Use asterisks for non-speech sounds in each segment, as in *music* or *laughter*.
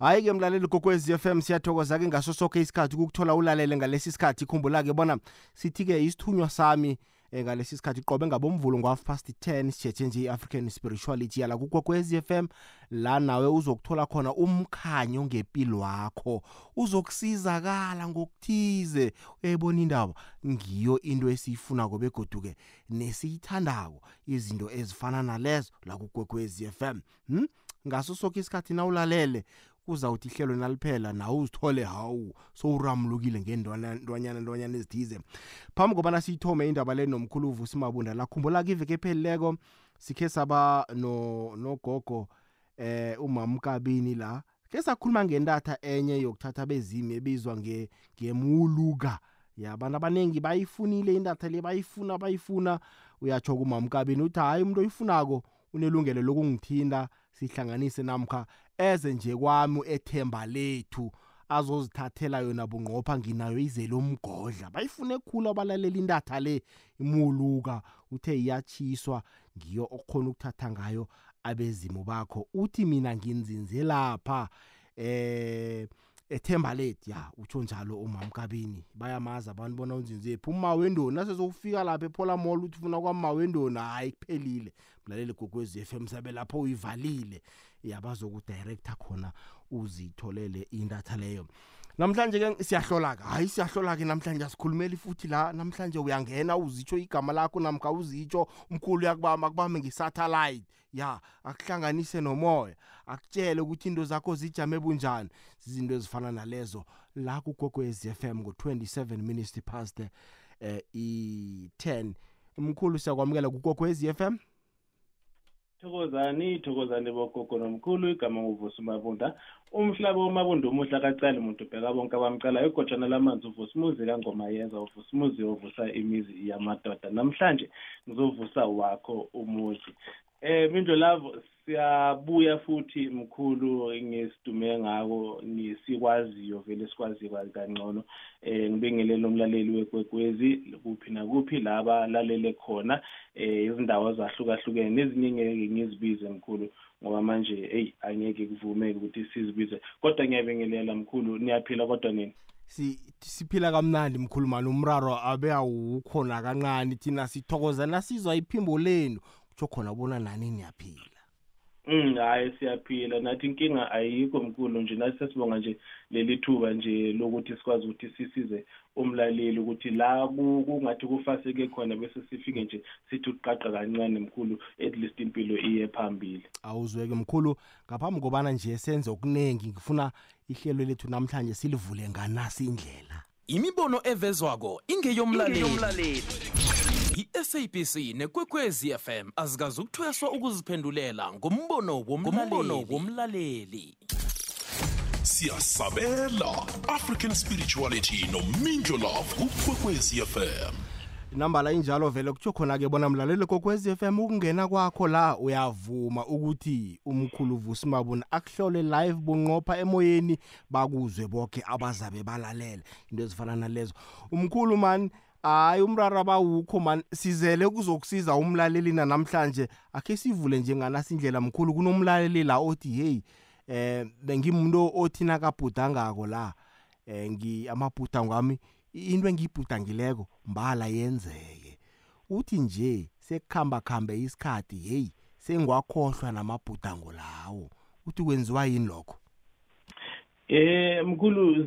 hayi-ke mlaleli gokwezi FM siyathokoza-ke ngaso sonke isikhathi ukukuthola ulalele ngalesi sikhathi. Khumbula-ke bona sithi-ke isithunywa sami eh, ngalesi sikhathi qobe ngabomvulo ngo-half past 10 sijeje nje i-african spirituality. Yala kukokwez FM la nawe uzokuthola khona umkhanyo ngempilo wakho. Uzokusizakala ngokuthize. Uyayibona indaba? Ngiyo into esiyifunako begoduke nesiyithandako izinto ezifana nalezo la kukokwez FM hmm? ngaso sonke isikhathi nawulalele kuzawuthi ihlelo naliphela nawe uzithole hawu sowuramlukile ngendwanyana ndwanyana ezithize. Phambi kobana siyithome indaba le nomkhulu uvusi mabunda la khumbula kiveke ephelileko sikhe saba no nogogo eh umamkabini la ke sakhuluma ngentatha enye yokuthatha bezimi ebizwa nge ngemuluka. Ya abantu abaningi bayifunile indatha le bayifuna bayifuna. Uyatsho kumamkabini uthi hayi umuntu oyifunako unelungelo lokungithinda sihlanganise namkha eze nje kwami ethemba lethu azozithathela yona bunqopha nginayo izele umgodla. Bayifune khulu abalalela indatha le imuluka uthe iyatshiswa ngiyo okhona ukuthatha ngayo abezimu bakho. Uthi mina nginzinze lapha eh ethemba lethu ya utsho njalo umamkabini bayamazi abantu bona unzinze phi umawendoni nasezokufika lapha ephola mall uthi ufuna kwamawendoni hayi kuphelile. Mlaleli gogwezi FM sabe lapho uyivalile yabazokudirector khona uzitholele indatha leyo. Namhlanje ke siyahlola ke hayi siyahlola ke namhlanje asikhulumeli futhi la namhlanje uyangena uzitsho igama lakho namkha uzitsho umkhulu yakubamba akubambe nge-satellite. Ya akuhlanganise nomoya akutshele ukuthi into zakho zijame bunjani. Izinto ezifana nalezo la kugokwez FM ngo-27 minutes past eh, i-10 umkhulu siyakwamukela kugokwez FM thokozani thokozani bogogo nomkhulu igama nguvusi mabunda. Umhlaba womabunda umuhle akacali umuntu ubheka bonke abamcalayo igojana lamanzi uvusa umuzi kangoma yenza uvusa umuzi ovusa imizi yamadoda. Namhlanje ngizovusa wakho umuzi. Eh mindlo lavo siyabuya futhi mkhulu ngesidume ngako nisikwaziyo vele sikwazi kangcono. Eh ngibingelele umlaleli wekwekwezi kuphi nakuphi laba lalele khona. Eh izindawo zahlukahlukene nezinye ngeke ngizibize mkhulu ngoba manje hey angeke kuvumeke ukuthi sizibize. Kodwa ngiyabingelela mkhulu niyaphila kodwa nini? Si siphila kamnandi mkhulumani umraro abe awukhona kancane thina sithokoza nasizwa iphimbo lenu. Kutsho khona bona nani niyaphila? Mm hayi siyaphila. Nathi inkinga ayikho mkhulu nje. Nathi sesibonga nje leli thuba nje lokuthi sikwazi ukuthi sisize umlaleli ukuthi la kungathi kufaseke khona bese sifike nje sithi uqaqa kancane mkhulu at least impilo iye phambili. Awuzweke mkhulu. Ngaphambi kobana nje senze okuningi ngifuna ihlelo lethu namhlanje silivule nganasi indlela. Imibono evezwako ingeyomlaleli. I-sabc nekwekwezi fm azikazi ukuthweswa ukuziphendulela ngombono womlaleli. Siyasabela african spirituality nomindlo love kukwekwezi fm inambala injalo vele kutsho khona-ke bona mlaleli kokwezi FM ukungena kwakho la uyavuma ukuthi umkhulu vusi mabuna akuhlole live bunqopha emoyeni bakuzwe bonke abazabe balalela into ezifana nalezo. Umkhulu mani hayi umraro abawukho man. Sizele kuzokusiza umlaleli namhlanje akhe sivule njenganasi indlela mkhulu. Kunomlaleli la othi hey eh bengimuntu othi nakabhudangako la eh ngi amabhudango ami into engiyibhudangileko mbala yenzeke. Uthi nje sekukhamba khambe isikhathi hey sengwakhohlwa namabhudango lawo. Uthi kwenziwa yini lokho? Eh mkhulu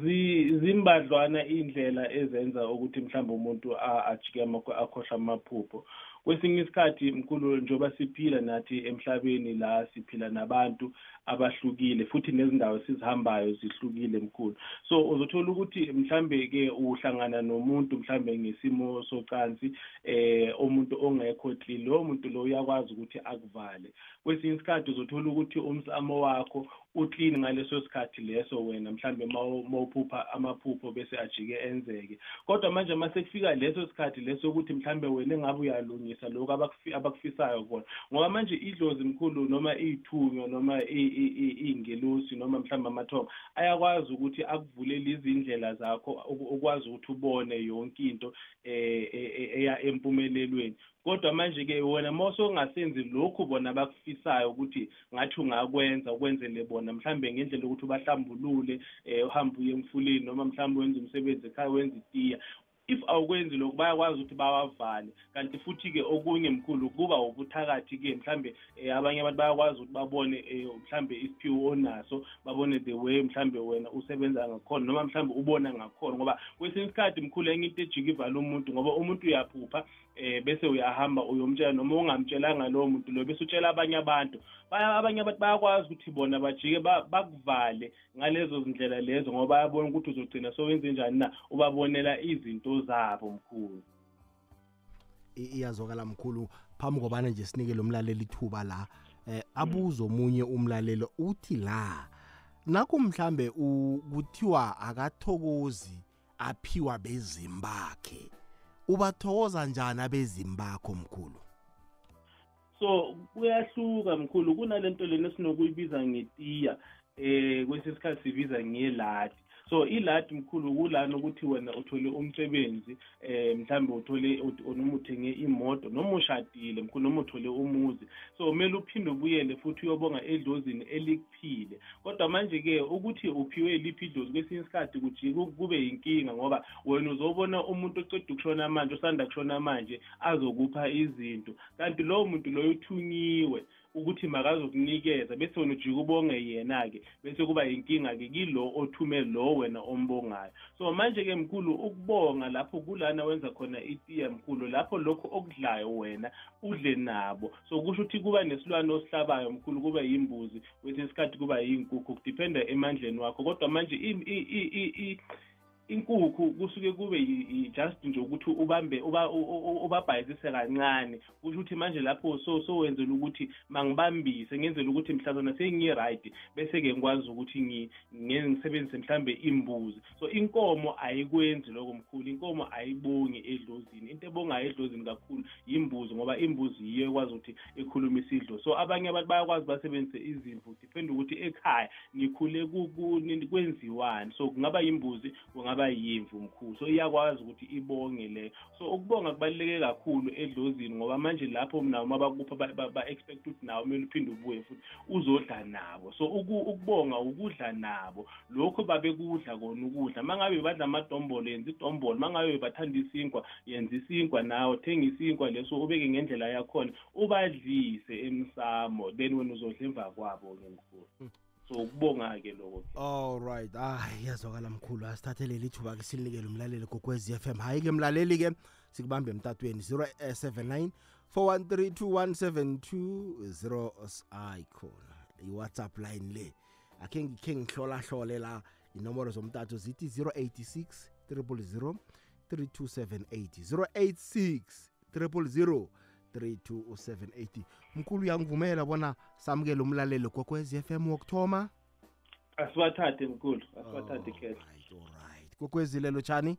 zimbadlwana indlela ezenza ukuthi mhlawumbe umuntu ajike akhohlwa amaphupho. Kwesinye isikhathi mkhulu njengoba siphila nathi emhlabeni la siphila nabantu abahlukile futhi nezindawo sizihambayo zihlukile mkhulu. So uzothola ukuthi mhlambe ke uhlangana nomuntu mhlambe ngesimo socansi eh umuntu ongekho clean lo muntu lo uyakwazi ukuthi akuvale. Kwesinye isikhathi uzothola ukuthi umsamo wakho uclean ngaleso sikhathi leso wena mhlambe mawuphupha amaphupho bese ajike enzeke. Kodwa manje mase kufika leso sikhathi leso ukuthi mhlambe wena engabe uyalungisa ukubonisa lokhu abakufi- abakufisayo kubona ngoba manje idlozi mkhulu noma iy'thunywa noma i- i- i- iy'ngelosi noma mhlawumbe amathongo ayakwazi ukuthi akuvulele izindlela zakho uku- ukwazi ukuthi ubone yonke into eh e- e- eya empumelelweni. Kodwa manje-ke wena uma usongasenzi lokhu bona abakufisayo ukuthi ngathi ungakwenza ukwenzele bona mhlambe ngendlela yokuthi ubahlambulule um uhambe uye emfuleni noma mhlawumbe wenze umsebenzi ekhaya wenze itiya. If awukwenzi lokhu bayakwazi ukuthi bawavale. Kanti futhi-ke okunye mkhulu kuba ubuthakathi-ke mhlambe um abanye abantu bayakwazi ukuthi babone um mhlambe isiphiwo onaso babone the way mhlambe wena usebenza ngakhona noma mhlambe ubona ngakhona. Ngoba kwesinye isikhathi mkhulu enye into ejike ivale umuntu ngoba umuntu uyaphupha. Um bese uyahamba uyomtshela noma ungamtshelanga lowo muntu loyo bese utshela abanye abantu. Abanye abantu bayakwazi ukuthi bona bajike ba- bakuvale ngalezo zindlela lezo ngoba bayabona ukuthi uzogcina sowenze njani na ubabonela izinto zabo mkhulu. Iyazwakala mkhulu. Phambi kobana nje sinike lo mlaleli ithuba la eh abuzo omunye umlalelo uthi la naku mhlambe u- kuthiwa akathokozi aphiwa bezimbakhe. Ubathokoza njani abezimbakho mkhulu? So kuyahluka mkhulu. Kunalento lena esinokuyibiza ngetiya eh kwesinye isikhathi sibiza ngeladi so iladi mkhulu kulana ukuthi wena uthole umsebenzi eh mhlambe uthole ut- noma uthenge imoto noma ushadile mkhulu noma uthole umuzi. So kumele uphinde ubuyele futhi uyobonga edlozini elikuphile. Kodwa manje-ke ukuthi uphiwe liphi idlozi kwesinye isikhathi kube yinkinga ngoba wena uzobona umuntu oceda ukushona manje osanda kushona manje azokupha izinto. Kanti lowo muntu loyo uthunyiwe ukuthi makazokunikeza bese wena ujike ubonge yena-ke bese kuba yinkinga-ke kilo othume lo wena ombongayo. So manje-ke mkhulu ukubonga lapho kulana wenza khona itiya mkhulu lapho lokho okudlayo wena udle nabo. So kusho ukuthi kuba nesilwane osihlabayo mkhulu kuba yimbuzi kwesinye isikhathi kuba yinkukhu kudiphenda emandleni wakho. Kodwa manje i- i- i- i- i- inkukhu kusuke kube just nje ukuthi ubambe ubabhayisise kancane. Kusho ukuthi manje lapho so sowenzela ukuthi mangibambise ngenzela ukuthi mhlazana sengi-right bese-ke ngikwazi ukuthi ngisebenzise mhlambe imbuzi. So inkomo ayikwenzi lokho mkhulu inkomo ayibongi edlozini. Into ebongayo edlozini kakhulu yimbuzi ngoba imbuzi yiyo ekwazi ukuthi ikhulumise idlo so abanye abantu bayakwazi basebenzise izimvu depende ukuthi ekhaya nikhule kwenziwani. So kungaba yimbuzi kungaba yimvu mkhulu. So iyakwazi ukuthi ibonge leyo so ukubonga kubaluleke kakhulu edlozini ngoba manje lapho nawo uma bakupha ba- ba- ba-expect ukuthi nawo kumele uphinde ubuye futhi uzodla nabo. So uku- ukubonga ukudla nabo. Lokho babekudla kona ukudla. Uma ngabe badla amadombolo yenza idombolo. Uma ngabe bathanda isinkwa yenza isinkwa nawo thenga isinkwa leso ubeke ngendlela yakhona ubadlise emsamo. Then wena uzodla emva kwabo-ke mkhulu. So ukubonga-ke lokho all right. Ah iyazwakala mkhulu. Asithathele lithuba ke silinikele umlaleli kokwezi FM hayi ke mlaleli ke sikubambe emtatweni 079 4132172 ayi khona. Iwhatsapp line le. Akhe ngikhe ngihlola hlole la. Inombolo zomtato zithi 086 000 3278 086 000 3278 mkhulu uyangivumela bona samukele umlaleli kokwezi FM wokuthoma? Asibathathe mkhulu. Asibathathe khetha. Alright, alright. kokwezi lelo tshani?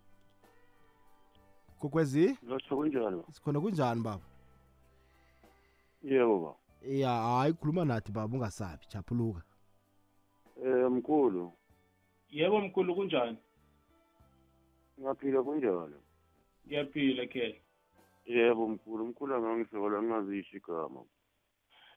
Kokwezi Lotho kunjani ba? sikhona kunjani baba? Yebo ba. ya hayi khuluma nathi baba ungasabi. Chaphuluka Eh mkhulu, yebo mkhulu kunjani? Ngaphila kunjani? ngiyaphila khetha. Yebo mkhulu, mkhulu angangisola ngingazisho igama.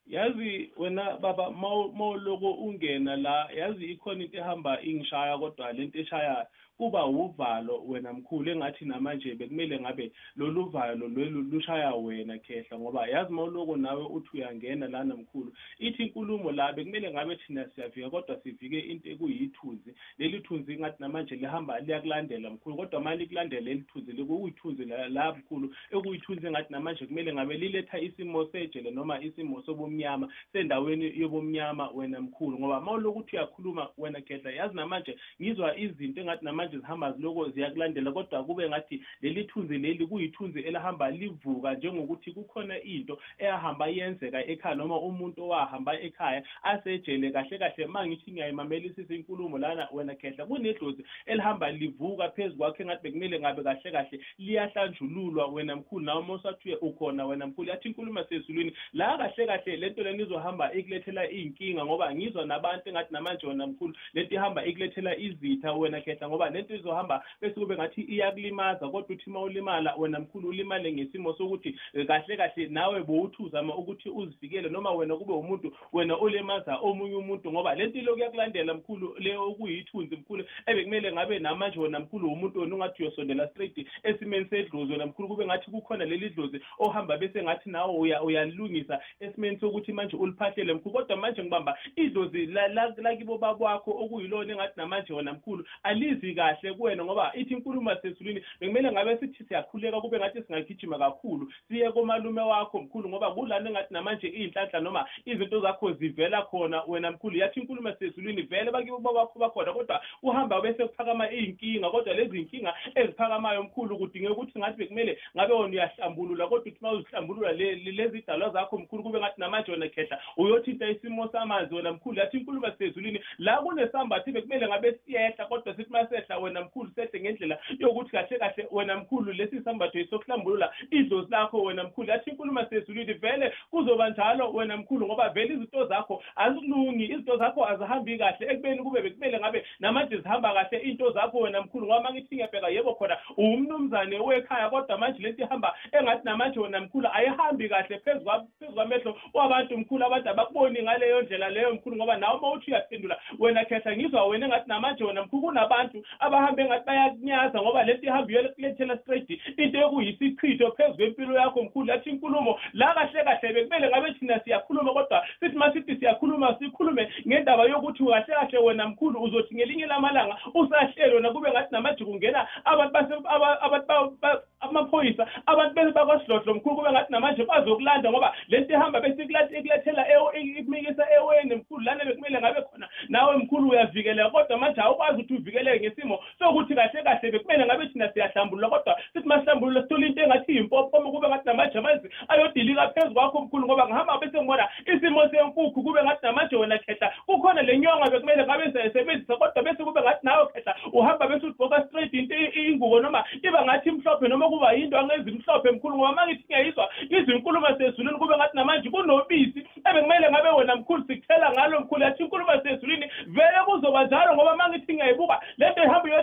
yazi wena baba mawuloko ungena la yazi ikhona into ehamba ingishaya kodwa lento eshaya kuba uvalo wena mkhulu engathi namanje bekumele ngabe lolu valo lolu lushaya wena khehla ngoba yazi mawuloko nawe uthi uyangena lana mkhulu ithi inkulumo la bekumele ngabe thina siyafika kodwa sivike into ekuyithunzi leli thunzi ngathi namanje lihamba liyakulandela mkhulu kodwa manje likulandela leli thunzi likuyithunzi la la mkhulu ekuyithunzi ngathi namanje kumele ngabe liletha isimo sejele noma isimo sobumnyama sobumnyama sendaweni yobumnyama wena mkhulu ngoba mawulokuthi uyakhuluma wena khehla yazi namanje ngizwa izinto engathi namanje zihamba ziloko ziyakulandela kodwa kube ngathi leli thunzi leli kuyithunzi elahamba livuka njengokuthi kukhona into eyahamba yenzeka ekhaya noma umuntu owahamba ekhaya asejele kahle kahle ma ngithi ngiyayimamelisisa inkulumo lana wena khehla kunedlozi elihamba livuka phezu kwakhe engathi bekumele ngabe kahle kahle liyahlanjululwa. Wena mkhulu nawe mosathiwe ukhona wena mkhulu yathi inkulumo sezulwini la kahle kahle lento leni izohamba ikulethela iy'nkinga ngoba ngizwa nabantu engathi namanje wena mkhulu lento ihamba ikulethela izitha wena khehla ngoba lento izohamba bese kube ngathi iyakulimaza kodwa uthi uma ulimala wena mkhulu ulimale ngesimo sokuthi eh, kahle kahle nawe bowuthi uzama ukuthi uzivikele noma wena kube umuntu wena olimaza omunye umuntu ngoba lento iloku yakulandela mkhulu le okuyithunzi mkhulu ebekumele ngabe namanje wena mkhulu umuntu wena ungathi uyosondela straight esimeni sedlozi wena mkhulu kube ngathi kukhona leli dlozi ohamba bese ngathi nawe uya- uyalilungisa esimeni sokuthi manje uliphahlele mkhulu. Kodwa manje ngibamba idlozi la- la- lakibo bakwakho okuyilona engathi namanje wena mkhulu alizi kahle kuwena ngoba ithi inkulumo sezulwini bekumele ngabe sithi siyakhuleka kube ngathi singagijima kakhulu siye komalume wakho mkhulu ngoba kulana engathi namanje iy'nhlanhla noma izinto zakho zivela khona wena mkhulu. Yathi inkulumo sezulwini vele bakibo bakwakho bakhona kodwa uhamba bese kuphakama iy'nkinga kodwa lezi y'nkinga eziphakamayo mkhulu kudingeka ukuthi ngathi bekumele ngabe wona uyahlambulula kodwa uthi uma uzihlambulula le- le- lezi dalwa zakho mkhulu kube ngathi namanje wena khehla uyothinta isimo samanzi wena mkhulu. Yathi inkulumo sezulwini la kunesambathi bekumele ngabe siyehla kodwa sithi uma sehla wena mkhulu sehle ngendlela yokuthi kahle kahle wena mkhulu lesi sambatho yisokuhlambulula idlozi lakho wena mkhulu. Yathi inkulumo sezulwini vele kuzoba njalo wena mkhulu ngoba vele izinto zakho azikulungi izinto zakho azihambi kahle. Ekubeni kube bekumele ngabe namanje zihamba kahle into zakho wena mkhulu ngoba ma ngithi ngiyabheka yebo khona umnumzane wekhaya kodwa manje lento ihamba engathi namanje wena mkhulu ayihambi kahle phezu kwa- phezu kwamehlo wabantu mkhulu abantu abakuboni ngaleyo ndlela leyo mkhulu ngoba nawe uma uthi uyaphendula wena khetha ngizwa wena engathi namanje wena mkhulu kunabantu abahambe engathi bayakunyaza ngoba lento ihamba iyokulethela straight into ekuyisichitho phezu kwempilo yakho mkhulu yathi inkulumo la kahle kahle bekumele ngabe thina siyakhuluma kodwa sithi ma sithi siyakhuluma sikhulume ngendaba yokuthi kahle kahle wena mkhulu uzothi ngelinye lamalanga usahlelo nakube ngathi namanje kungena abantu base- aba- abantu ba- ba- amaphoyisa abantu bese bakwasidlodlo mkhulu kube ngathi namanje bazokulanda ngoba lento ihamba bese ikula- ikulethela ewo- ikumikisa eweni mkhulu lana bekumele ngabe khona nawe mkhulu uyavikeleka kodwa manje awukwazi ukuthi uvikeleke ngesimo sokuthi kahle kahle bekumele ngabe thina siyahlambulula kodwa sithi masihlambulula sithole into engathi yimpopomo kube ngathi namanje amanzi ayodilika phezu kwakho mkhulu ngoba ngihamba bese ngibona isimo senkukhu kube ngathi namanje wena khehla. Kukhona le nyonga bekumele ngabe siyayisebenzisa kodwa bese kube ngathi nawe khehla uhamba bese ugqoka straight into i- ingubo noma iba ngathi mhlophe noma kuba yinto angezi mhlophe mkhulu ngoba ma ngithi ngiyayizwa izinkulumo sezulwini kube ngathi namanje kunobisi ebekumele ngabe wena mkhulu sikuthela ngalo mkhulu yathi inkulumo sezulwini vele kuzoba njalo ngoba ma ngithi ngiyayibuka lento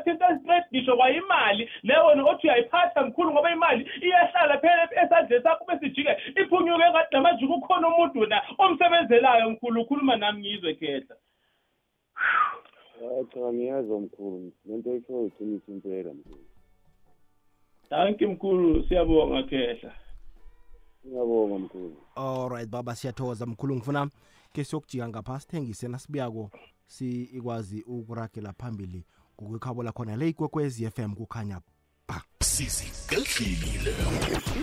iyothinta straight ngisho kwayimali le wena othi uyayiphatha mkhulu ngoba imali iyahlala phela esandleni sakho besijike iphunyuke ngathi namanje kukhona umuntu na omsebenzelayo mkhulu ukhuluma nami ngizwe khehla. Cha ngiyezwa mkhulu lento oyishoyo iqiniso impela mkhulu? Danki mkhulu. Siyabonga khehla. Ngiyabonga mkhulu. Alright baba siyathokoza mkhulu. Ngifuna ke siyokujika ngapha sithengise nasibuyako sikwazi ukuragela phambili ngokwekhabo lakhona le ikwekwezi FM kukhanya ba. Sizigedlile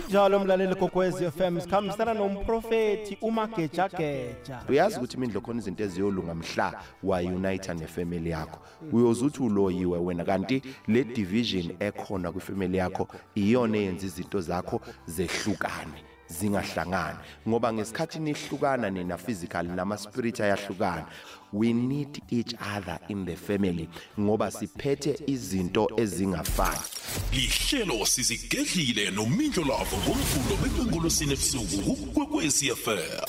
njalo mlaleli kokwezi FM sikhambisana nomprofeti umagejageja uyazi ukuthi imindlo khona izinto eziyolunga mhla wayunita nefamily yakho. Uyozuthi uloyiwe wena kanti le division ekhona kwifamily yakho iyona eyenza izinto zakho zehlukane. Zingahlangani. Ngoba ngesikhathi nihlukana nina physical nama spirit ayahlukana. We need each other in the family ngoba siphethe izinto ezingafani. Lihlelo sizigedlile nomindlo lavo ngomvulo bekwengolosini ebusuku kukwekwezi fm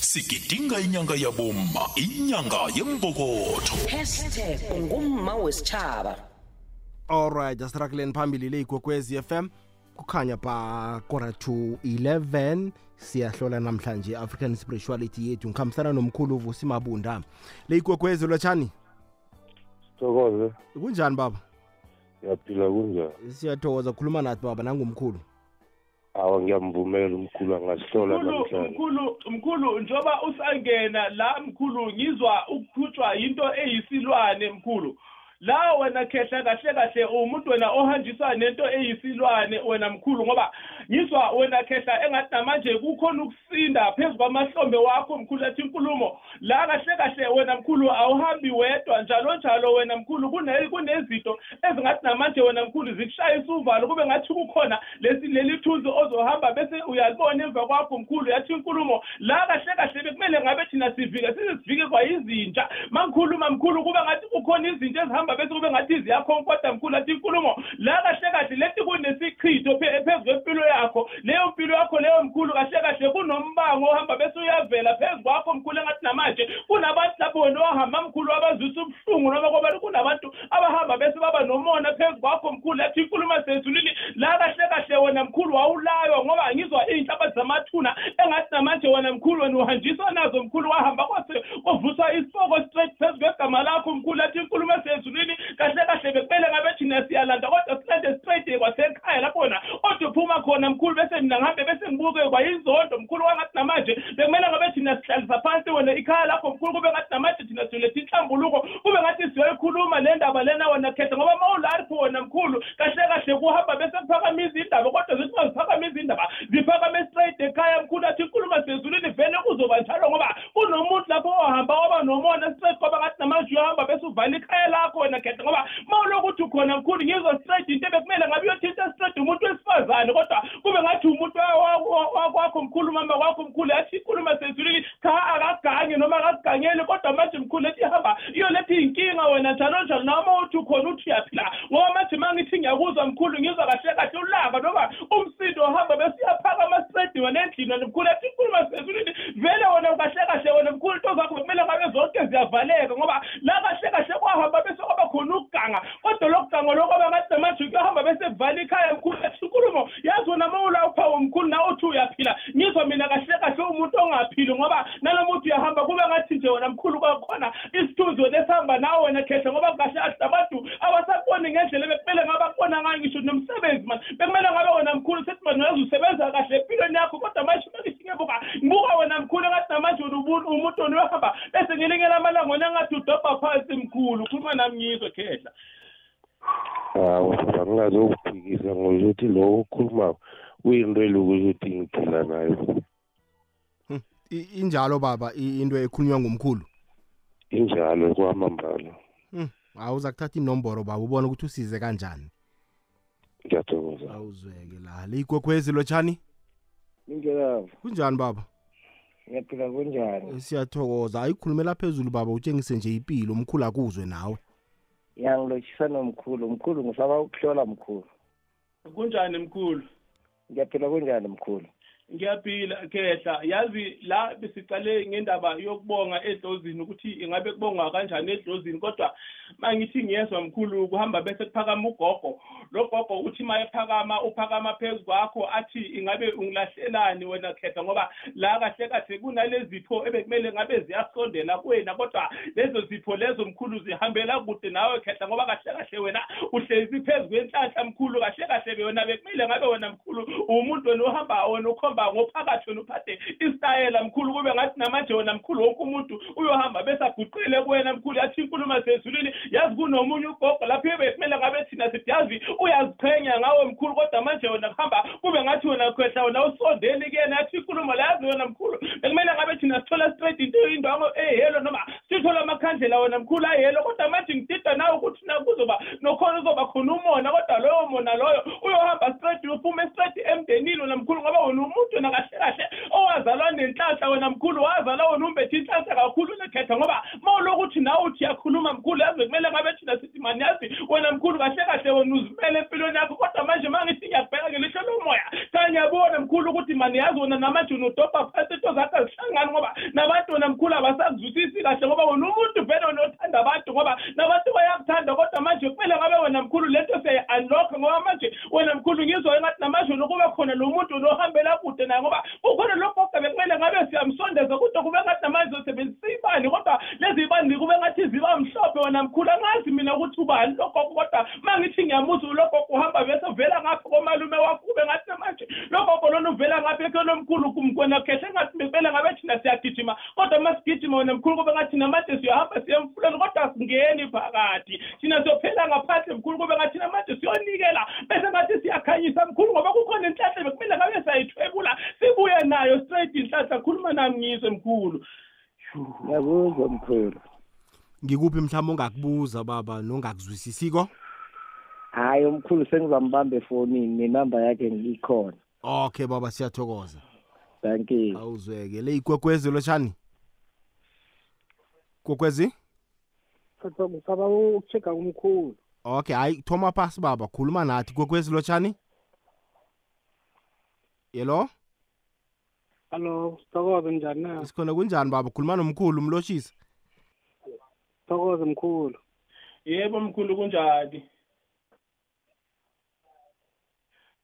sigidinga inyanga yaboma inyanga yembokotho. Hashtag ngumma wesitshaba alright asirakuleni phambili le ikwekwezi FM kukhanya ba kora to 11 siyahlola namhlanje african spirituality yethu. Ngikhambisana nomkhulu uvusi mabunda. Le ikwekwezi lotshani sithokoze kunjani baba? Ngiyaphila kunjani? Siyathokoza. Khuluma nathi baba nangumkhulu. Awa ngiyamvumela umkhulu angasihlola mkhulu namhlanje. mkhulu mkhulu njoba usangena la mkhulu ngizwa ukukhutshwa into eyisilwane mkhulu. La wena khehla kahle kahle umuntu wena ohanjiswa nento eyisilwane wena mkhulu ngoba ngizwa wena khehla engathi namanje kukhona ukusinda phezu kwamahlombe wakho mkhulu athi inkulumo. La kahle kahle wena mkhulu awuhambi wedwa njalo njalo wena mkhulu kune- kunezinto ezingathi namanje wena mkhulu zikushayisa uvalo kube ngathi kukhona lesi leli thunzi ozohamba bese uyalibona emva kwakho mkhulu yathi inkulumo. La kahle kahle bekumele ngabe thina sivike size sivike kwayizintsha mangikhuluma mkhulu kube ngathi kukhona izinto ezihamba bese kube ngathi ziyakhonkotha mkhulu athi inkulumo la kahle kahle lethi kunesichitho phe- phezu kwempilo yakho leyo mpilo yakho leyo mkhulu kahle kahle kunombango ohamba bese uyavela phezu kwakho mkhulu engathi namanje kunabantu lapho wena ohamba mkhulu abazwisa ubuhlungu noma kwaba kunabantu abahamba bese baba nomona phezu kwakho mkhulu athi inkulumo sezulwini la kahle kahle wena mkhulu wawulaywa ngoba ngizwa iy'nhlabathi zamathuna engathi namanje wena mkhulu wena uhanjiswa nazo mkhulu wahamba kwase kwavuswa isipoko straight phezu kwegama lakho mkhulu athi inkulumo esezulwini kahle kahle bekumele ngabe thina siyalanda kodwa silande straight kwasekhaya lapho wena odwa uphuma khona mkhulu bese mina ngihambe bese ngibuke kwayinzondo mkhulu wangathi namanje bekumele ngabe thina sihlalisa phansi wena ikhaya lakho mkhulu kube ngathi namanje thina siyoletha inhlambuluko kube ngathi siyoyikhuluma le ndaba lena wena khetha ngoba ma ulapho wena mkhulu kahle kahle kuhamba bese kuphakamisa indaba kodwa zithi ma ziphakamisa indaba ziphakame straight ekhaya mkhulu athi inkulumo sezulwini vele kuzoba njalo ngoba kunomuntu lapho ohamba waba nomona straight kwaba ngathi namanje uyohamba bese uvala ikhaya lakho wena khetha ngoba ma ulokuthi ukhona mkhulu ngizwa straight into ebekumele ngabe uyothinta straight umuntu wesifazane kodwa kube ngathi umuntu wa- wa- wa- wakwakho mkhulu mama wakho mkhulu yathi inkulumo sezulwini cha akagange noma akakugangeli kodwa manje mkhulu ethi hamba iyoletha iy'nkinga wena njalo njalo noma uthi ukhona uthi uyaphila. Ngoba manje ma ngithi ngiyakuzwa mkhulu ngizwa kahle kahle ulaka noma umsindo ohamba besiyaphakama straight wena endlini wena mkhulu ethi inkulumo sezulwini vele wena kahle kahle wena mkhulu into zakho bekumele ngabe zonke ziyavaleka ngoba la kahle kahle kwahamba bese kwaba khona ukuganga kodwa lokuganga lokwaba ngathi namanje kuyohamba bese kuvala ikhaya mkhulu ethi inkulumo yazi wena ma ulaphawo mkhulu nawe uthi uyaphila? Ngizwa mina kahle kahle umuntu ongaphili ngoba naloma uthi uyahamba kube ngathi nje wena mkhulu kwakhona isithunzi wena esihamba nawe wena khehle ngoba kahle kahle abantu abasaboni ngendlela bekumele ngabe akubona ngayo ngisho nomsebenzi mani bekumele ngabe wena mkhulu sethi mani uyazi usebenza kahle empilweni yakho kodwa manje mangithi ngibuka ngibuka wena mkhulu engathi namanje wena ubu- umuntu wena uyahamba bese ngelingela amalanga wena engathi udobha phansi mkhulu khuluma nami ngizwe khehla hawu angingazokuphikisa ngokuthi lo okhulumayo uyinto elokuthi ukuthi ngiphila nayo. I- injalo baba into ekhulunywa ngumkhulu? Injalo kwamambala. Hmm, awuza kuthatha inomboro baba ubone ukuthi usize kanjani. Ngiyathokoza. Awuzweke la leyigwegwezi lotshani? Ingelavo, kunjani baba? Ngiyaphila kunjani? Eh, siyathokoza ayikhulumela phezulu baba utshengise nje impilo umkhulu akuzwe nawe Ngiyangilotshisa nomkhulu, mkhulu ngisaba ukuhlola mkhulu. kunjani mkhulu Ngiyaphila kunjani mkhulu? Ngiyaphila khehla. Yazi la besicale ngendaba yokubonga edlozini ukuthi ingabe kubongwa kanjani edlozini kodwa mangithi ngiyezwa mkhulu kuhamba bese kuphakama ugogo. Lo gogo uthi ma ephakama uphakama phezu kwakho athi ingabe ungilahlelani wena khetha ngoba la kahle kahle kunalezi zipho ebekumele ngabe ziyasondela kuwena kodwa lezo zipho lezo mkhulu zihambela kude nawe khetha ngoba kahle kahle wena uhlezi phezu kwenhlanhla mkhulu kahle kahle wena bekumele ngabe wena mkhulu umuntu wena ohamba wena ukhomba ngophakathi wena uphathe isitayela mkhulu kube ngathi namanje wena mkhulu wonke umuntu uyohamba bese aguqile kuwena mkhulu yathi inkulumo sezulwini yazi kunomunye ugogo lapho bekumele ngabe thina sithi yazi uyaziqhenya ngawe mkhulu kodwa manje wena kuhamba kube ngathi wena khwehla wena usondeli kuyena yathi inkulumo la yazi wena mkhulu bekumele ngabe thina sithola straight into indwango ehelo noma sithola amakhandlela wena mkhulu ayelo kodwa manje ngidida nawe ukuthi na kuzoba nokhona uzoba khona umona kodwa loyo mona loyo uyohamba straight uphume straight emndenini wena mkhulu ngoba wena umuntu wena kahle kahle owazalwa nenhlanhla wena mkhulu wazalwa wena umbethe inhlanhla kakhulu nekhetha ngoba ma ulokuthi nawe uthi yakhuluma mkhulu yazi kumele ngabe thina sithi mani yazi wena mkhulu kahle kahle wena uzimele empilweni yakho kodwa manje ma ngithi ngiyakubheka ngelihlo lomoya. Cha ngiyabona mkhulu ukuthi mani yazi wena namanje unodobha phansi into zakho azihlangani ngoba nabantu wena mkhulu abasakuzwisisi kahle ngoba wena umuntu vele wena othanda abantu ngoba nabantu bayakuthanda kodwa manje kumele ngabe wena mkhulu lento siyayi-unlock ngoba manje wena mkhulu ngizwa engathi namanje wena kuba khona lo muntu wena ohambela kude naye ngoba kukhona lo goga bekumele ngabe siyamsondeza kube ngathi namanje ibani kodwa lezi ibani kube ngathi ziba mhlophe wena mkhulu angazi mina ukuthi ubani lo gogo kodwa ngithi ngiyamuza lo gogo uhamba bese ngapha komalume wakho kube ngathi namanje lo gogo lona uvela ngapha kumkwena khehle ngathi bekumele ngabe thina siyagijima kodwa ma sigijima mkhulu kube ngathi namanje siyohamba kodwa phakathi. Thina siyophela ngaphandle mkhulu kube ngathi manje siyonikela bese ngathi siyakhanyisa mkhulu ngoba kukhona bekumele ngabe sayithwebula sibuye nayo straight inhlahla khuluma nami ngizwe mkhulu. Ngiyakuzwa mkhulu ngikuphi mhlawumbe ongakubuza baba nongakuzwisisiko? Hhayi umkhulu sengizambamba efonini nenamba yakhe ngikhona okay baba siyathokoza. Thank you. Awuzweke. Le ikwekwezi lotshani kwekwezi ngisaba ukuchecka kumkhulu okay hayi thoma phasi baba khuluma nathi. Kwekwezi lotshani yelo? Hallo sithokoze njani na? Sikhona kunjani baba? Khuluma nomkhulu mlotshisi sithokoze mkhulu. Yebo mkhulu kunjani?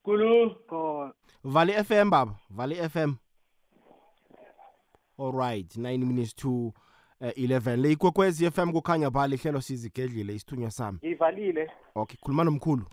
Khulu? Khona vali fm baba. Vali fm alright 9 minutes to uh, 11 le ikwekwezi fm kukhanya pha lihlelo sizigedlile isithunywa sami. Ngiyivalile okay khuluma nomkhulu.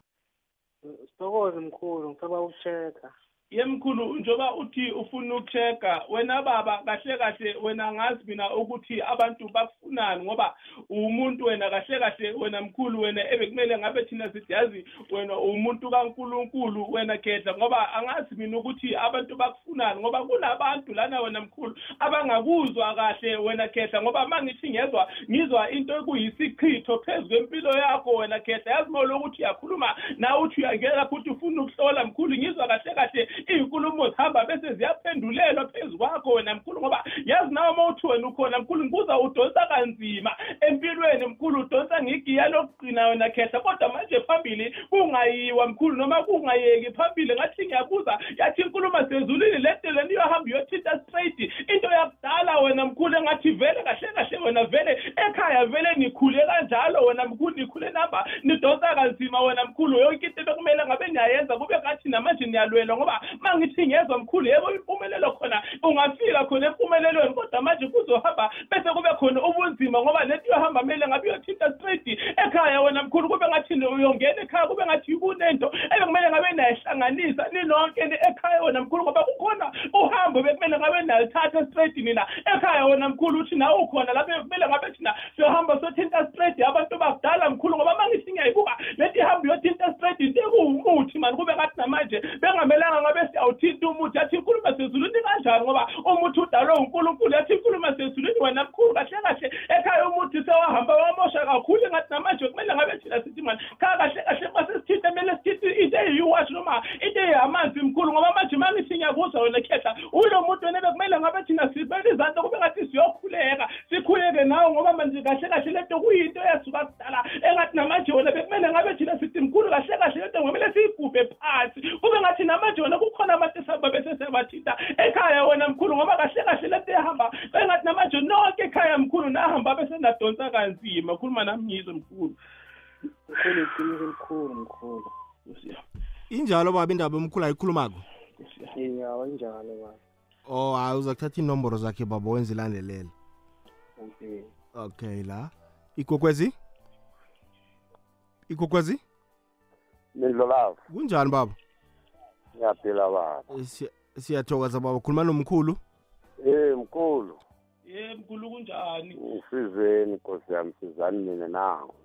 Sithokoze mkhulu. Ngisaba ukuchecka yemkhulu njengoba uthi ufuna ukuchecka wena baba kahle kahle wena ngazi mina ukuthi abantu bakufunani ngoba umuntu wena kahle kahle wena mkhulu wena ebekumele ngabe thina sithi yazi wena umuntu kaNkuluNkulu wena gedla ngoba angazi mina ukuthi abantu bakufunani ngoba kunabantu lana wena mkhulu abangakuzwa kahle wena gedla ngoba mangithi ngezwa ngizwa into ekuyisichitho phezu kwempilo yakho wena gedla yazi molo ukuthi uyakhuluma na uthi uyangena futhi ufuna ukuhlola mkhulu ngizwa kahle kahle iy'nkulumo zihamba bese ziyaphendulelwa phezu kwakho wena mkhulu ngoba yazi nawe uma uthi wena ukhona mkhulu ngibuza udonsa kanzima. Empilweni mkhulu udonsa ngigiya lokugcina wena khehla kodwa manje phambili kungayiwa mkhulu noma kungayeki phambili ngathi ngiyabuza yathi inkulumo sezulwini lento leni iyohamba iyothinta straight. Into yakudala wena mkhulu engathi vele kahle kahle wena vele ekhaya vele nikhule kanjalo wena mkhulu nikhule namba nidonsa kanzima wena mkhulu. Yonke into bekumele ngabe niyayenza kube ngathi namanje niyalwela ngoba ma ngithi ngezwa mkhulu yebo impumelelo khona. Ungafika khona empumelelweni kodwa manje kuzohamba bese kube khona ubunzima ngoba lento yohamba kumele ngabe uyothinta straight ekhaya wena mkhulu kube ngathi uyongena ekhaya kube ngathi kunento ebekumele ngabe nayihlanganisa ninonke ekhaya wena mkhulu ngoba kukhona uhambo bekumele ngabe nalithatha straight nina ekhaya wena mkhulu uthi nawe ukhona lapho kumele ngabe thina siyohamba sothinta straight abantu bakudala mkhulu ngoba mangithi ngiyayibuka leti ihamba iyothinta straight into ekuwumuthi mani kube ngathi namanje bengamelanga ngabe siyawuthinta umuthi yathi inkulumo sezulwini kanjani ngoba umuthi udalwe unkulunkulu yathi inkulumo sezulwini wena mkhulu kahle kahle ekhaya umuthi sewahamba wamosha kakhulu ngathi namanje kumele ngabe thina sithi mani kha kahle kahle ma sesithinte kumele sithi into eyiwashi noma into eyamanzi mkhulu ngoba manje mangithi ngiyakuzwa wena khehla ulo muntu wena bekumele ngabe thina sibeke izandla kube ngathi siyokhuleka sikhuleke nawe ngoba manje kahle kahle lento kuyinto esuka kudala engathi namanje wena bekumele ngabe thina sithi mkhulu kahle kahle lento kumele siyigubhe phansi kube ngathi namanje wena kukhona abantu esihamba bese siyabathinta ekhaya wena mkhulu ngoba kahle kahle lento ehamba. Engathi namanje nonke ekhaya mkhulu nahamba bese nadonsa kanzima. Khuluma nami ngizwe mkhulu. Mkhulu iqiniso elikhulu mkhulu injalo baba indaba omkhulu ayikhulumako? Iya injalo baba. Oh hayi uza kuthatha inomboro zakhe baba wenze ilandelela okay. Okay la. Ikwekwezi? Ikwekwezi? Nindlolavu kunjani baba? Ngiyaphila baba. Eh, siya- siyathokoza baba. Khuluma nomkhulu? Eh mkhulu. Ye mkhulu kunjani? Ngisizeni nkosi yami sizani mina nawo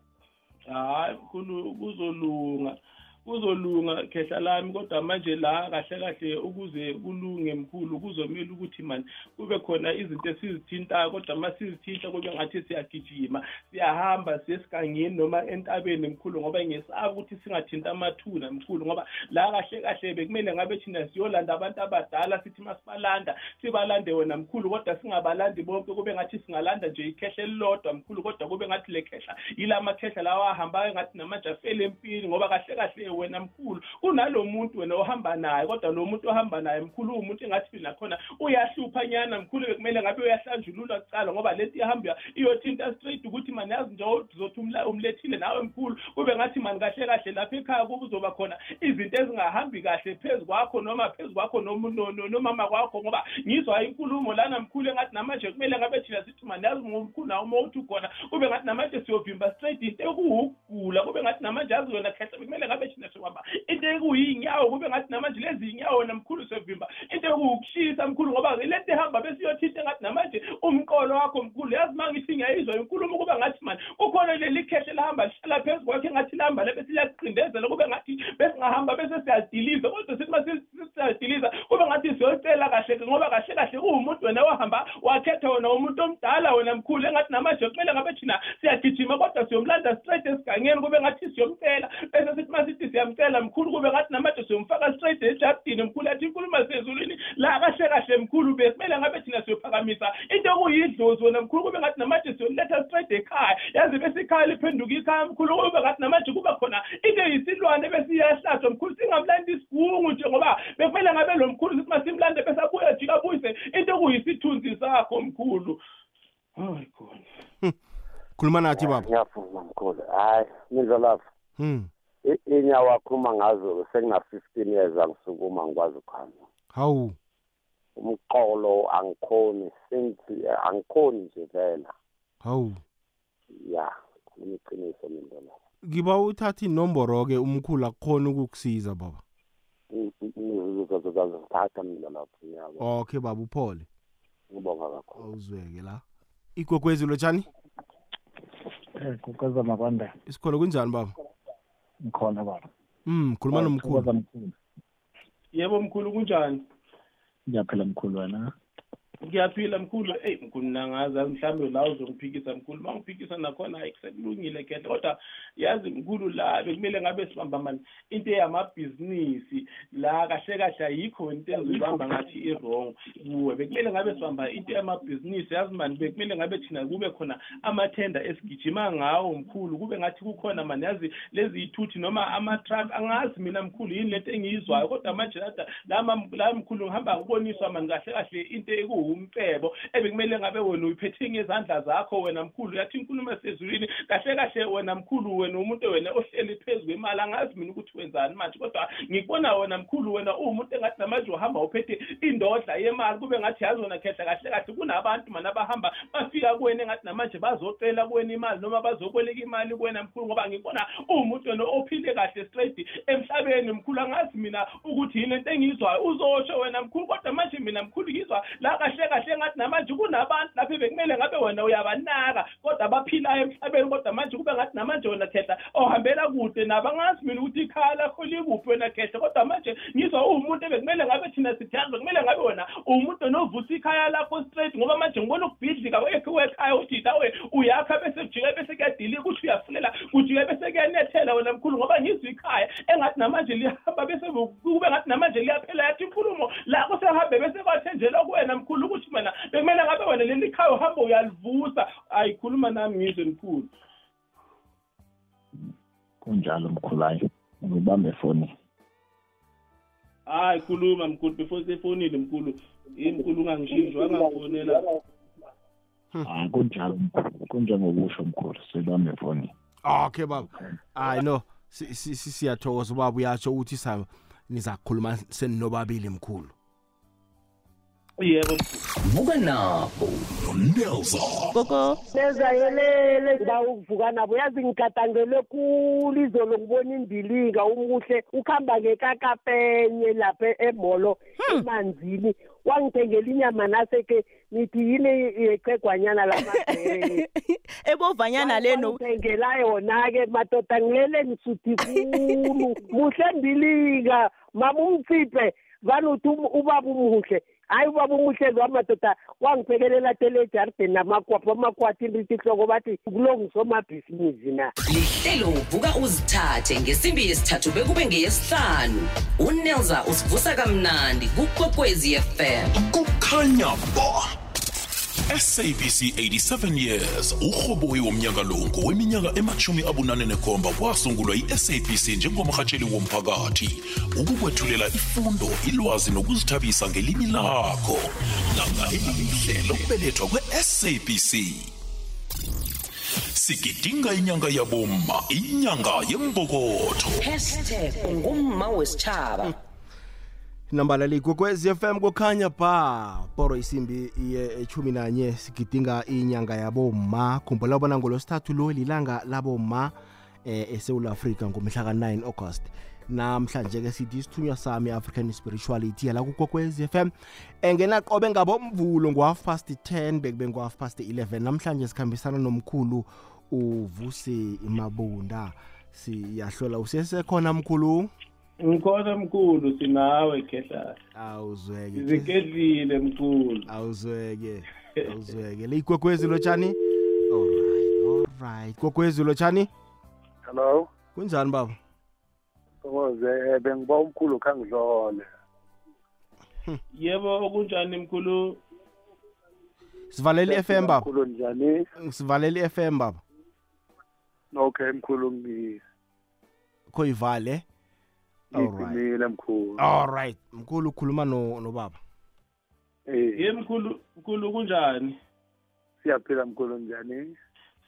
hayi mkhulu kuzolunga. Kuzolunga khehla lami kodwa manje la kahle kahle ukuze kulunge mkhulu kuzomela ukuthi mani kube khona izinto esizithintayo kodwa uma sizithinta kube ngathi siyagijima siyahamba siye esigangeni noma entabeni mkhulu ngoba ngesaba ukuthi singathinta amathuna mkhulu ngoba la kahle kahle bekumele ngabe thina siyolanda abantu abadala sithi masibalanda sibalande wena mkhulu kodwa singabalandi bonke kube ngathi singalanda nje ikhehla elilodwa mkhulu kodwa kube ngathi le khehla yila makhehla lawa ahambayo ngathi namanje afele empini ngoba kahle kahle wena mkhulu. Kunalo muntu wena ohamba naye kodwa lo muntu ohamba naye mkhulu umuntu engathi nakhona uyahlupha nyana mkhulu bekumele ngabe uyahlanjululwa kucala ngoba lento ihamba iyothinta straight ukuthi mani yazi nje uzothi umla- umlethile nawe mkhulu kube ngathi mani kahle kahle lapha ekhaya kuzoba khona izinto ezingahambi kahle phezu kwakho noma phezu kwakho nom- no- no- nomama kwakho ngoba ngizwa inkulumo lana mkhulu engathi namanje kumele ngabe thina sithi mani yazi ngomkhulu nawe uma uthi khona kube ngathi namanje siyovimba straight into ekuwu- ukugula kube ngathi namanje yazi wena khehla bekumele ngabe thina sohamba into ekuyinyawo kube ngathi namanje lezi iy'nyawo wena mkhulu sevimba into ekuwukushisa mkhulu ngoba lento ehamba besiyothinta engathi namanje umqolo wakho mkhulu. Yazi uma ngithi ngiyayizwa inkulumo kube ngathi mani kukhona leli khehla elihamba lihlala phezu kwakho engathi lihamba le bese liyasiqindezela kube ngathi besingahamba bese siyadiliza. Kodwa sithi uma siyadiliza kube ngathi siyocela kahle ngoba kahle kahle uwumuntu wena wahamba wakhetha wena umuntu omdala wena mkhulu engathi namanje kumele ngabe thina siyagijima kodwa siyomlanda straight esigangeni kube ngathi siyomcela. Bese sithi uma sithi siyamcela mkhulu kube ngathi namanje siyomfaka straight ejardini mkhulu athi inkulumo sezulwini la kahle kahle mkhulu bekumele ngabe thina siyophakamisa. Into okuyidlozi wena mkhulu kube ngathi namanje siyoletha straight ekhaya. Yazi bese ikhaya liphenduka ikhaya mkhulu kube ngathi namanje kuba khona into yisilwane besiyahlatshwa mkhulu singamlanda isigungu nje ngoba bekumele ngabe lo mkhulu sithi masimlande bese abuye jika abuyise into okuyisithunzi sakho mkhulu. Hayi khona. Khuluma nathi baba. Ngiyavuma mkhulu. Hayi nizwa lapha hmm. I- inyawo akhuluma ngazo sekuna-fifteen years angisukuma ngikwazi ukuhamba. Hawu. Umqolo angikhoni since angikhoni nje vela hawu. Ya khuluma iqiniso mina lapha ngiba uthatha inomboro-ke umkhulu akukhona ukukusiza baba. Ngizozithatha mina lapho ngiyabo okay baba uphole ngibonga kakhulu awuzweke la igwekwezi lotshani Eh, kukweza makwanda isikholo kunjani baba ngikhona baba mm khuluma Kukweza nomkhulu. mkhulu. Yebo mkhulu kunjani? Ngiyaphila mkhulu wena. Ngiyaphila mkhulu eyi mkhulu nangazazi mhlawumbe la uzongiphikisa mkhulu. Uma ngiphikisa nakhona hayi sekulungile khehle kodwa yazi mkhulu la bekumele ngabe sibamba mani into yamabhizinisi la kahle kahle ayikho into enzoyibamba ngathi i-wrong kuwe. Bekumele ngabe sibamba into yamabhizinisi yazi mani bekumele ngabe thina kube khona amathenda esigijima ngawo mkhulu. Kube ngathi kukhona mani yazi lezi yithuthi noma ama-truck angazi mina mkhulu yini lento engiyizwayo. Kodwa manje lada la la mkhulu ngihamba ngiboniswa mani kahle kahle into ekuwumcebo ebekumele ngabe wena uyiphethe ngezandla zakho wena mkhulu yathi inkulumo esezulwini kahle kahle wena mkhulu wena umuntu wena ohleli phezu kwemali angazi mina ukuthi wenzani manje kodwa ngikubona wena mkhulu wena uwumuntu engathi namanje uhamba uphethe indodla yemali kube ngathi yazi wena khehla kahle kahle kunabantu mani abahamba bafika kuwena engathi namanje bazocela kuwena imali noma bazokweleka imali kuwena mkhulu ngoba ngibona uwumuntu wena ophile kahle straight emhlabeni mkhulu angazi mina ukuthi yini lento engiyizwayo uzosho wena mkhulu kodwa manje mina mkhulu ngizwa la kahle kahle engathi namanje kunabantu lapho bekumele ngabe wena uyabanaka kodwa abaphilayo emhlabeni kodwa manje kube ngathi namanje wena ohambela kude nabo angazi mina ukuthi ikhaya lakho likuphi wena khehla kodwa manje ngizwa uwumuntu ebekumele ngabe thina ngabe wena ikhaya lakho straight ngoba manje ngibona ukubhidlika wekhe wekhaya uthi nawe uyakha bese kujike bese kuyadilika ukuthi uyafulela kujike bese kuyanethela wena mkhulu ngoba ngizwa ikhaya engathi namanje lihamba bese kube ngathi namanje liyaphela yathi inkulumo la kusehambe bese kwathenjelwa kuwena mkhulu ukuthi mina bekumele ngabe wena leli khaya uhamba uyalivusa. Ayikhuluma nami ngizwe mkhulu kunjalo mkhulu hayi ngibambe efoni hayi khuluma mkhulu before sefonile mkhulu. Yini mkhulu ungangishintsha wangafonela hayi kunjalo mkhulu. Kunjengokusho mkhulu sibambe efoni okay baba. Hayi no. Si- si- si- siyathokoza ubaba. Uyatsho ukuthi sa nizakukhuluma seninobabili mkhulu. Yebo. Vuka nabo nonelson gogo nezayelele ngiba ukuvuka nabo. Yazi ngigadangele khulu izolo ngibona indilinga umuhle ukuhamba ngekakapenye lapha emolo emanzini. Wangithengela inyama naseke nithi yini yecegwanyana lamabhere *laughs* ebovanyana leno ngithengela yona-ke madoda ngilele ngisuthi khulu. *laughs* Muhle ndilinga mama umtsiphe vane uthi um- ubaba umuhle. Hayi ubaba umuhle lo madoda wangiphekelela tele ejardini namakwapho amakwati ndithi hloko bathi kulongisomabhizinisi na? Lihlelo vuka uzithathe. Ngesimbi yesithathu bekube ngeyesihlanu. Unelza usivusa kamnandi kukwekwezi fm kukhanya ba. SABC 87 years. Urhoboyi womnyaka lo ngoweminyaka emachumi abunane nekhomba kwasungulwa i-SABC njengomrhatsheli womphakathi ukukwethulela ifundo ilwazi nokuzithabisa ngelimi lakho. Nangayeli lihle lokubelethwa kwe-SABC sigidinga inyanga yabomma inyanga yembokotho. Hashtag ngumma wesitshaba nambala ligwekwezi FM kukhanya ba. Poro isimbi iye echumi nanye sigidinga inyanga yaboma khumbula bona ngolwesithathu lo lilanga laboma eh eSouth Africa ngomhla ka9 August. Namhlanje ke sithi isithunywa sami African spirituality la kukokwez FM engena qobe ngabomvulo ngo half past 10 bekube ngo half past 11 namhlanje sikhambisana nomkhulu uvuse imabunda siyahlola usesekhona mkhulu? Ngikhona mkhulu sinawe khehla awuzweke sizikedlile mkhulu. Awuzweke *laughs* awuzweke. Le igwegwezi lotshani alright alright gogwezi lotshani hello? Kunjani baba? Thokoze bengiba umkhulu khangidlole. Yebo okunjani mkhulu? Sivalele i-FM baba. mkhulu njani? Sivalele i-FM baba. Okay mkhulu ngi kho ngicimile mkhulu. Alright mkhulu ukhuluma no nobaba. Eh ye mkhulu mkhulu kunjani? siyaphila mkhulu njani?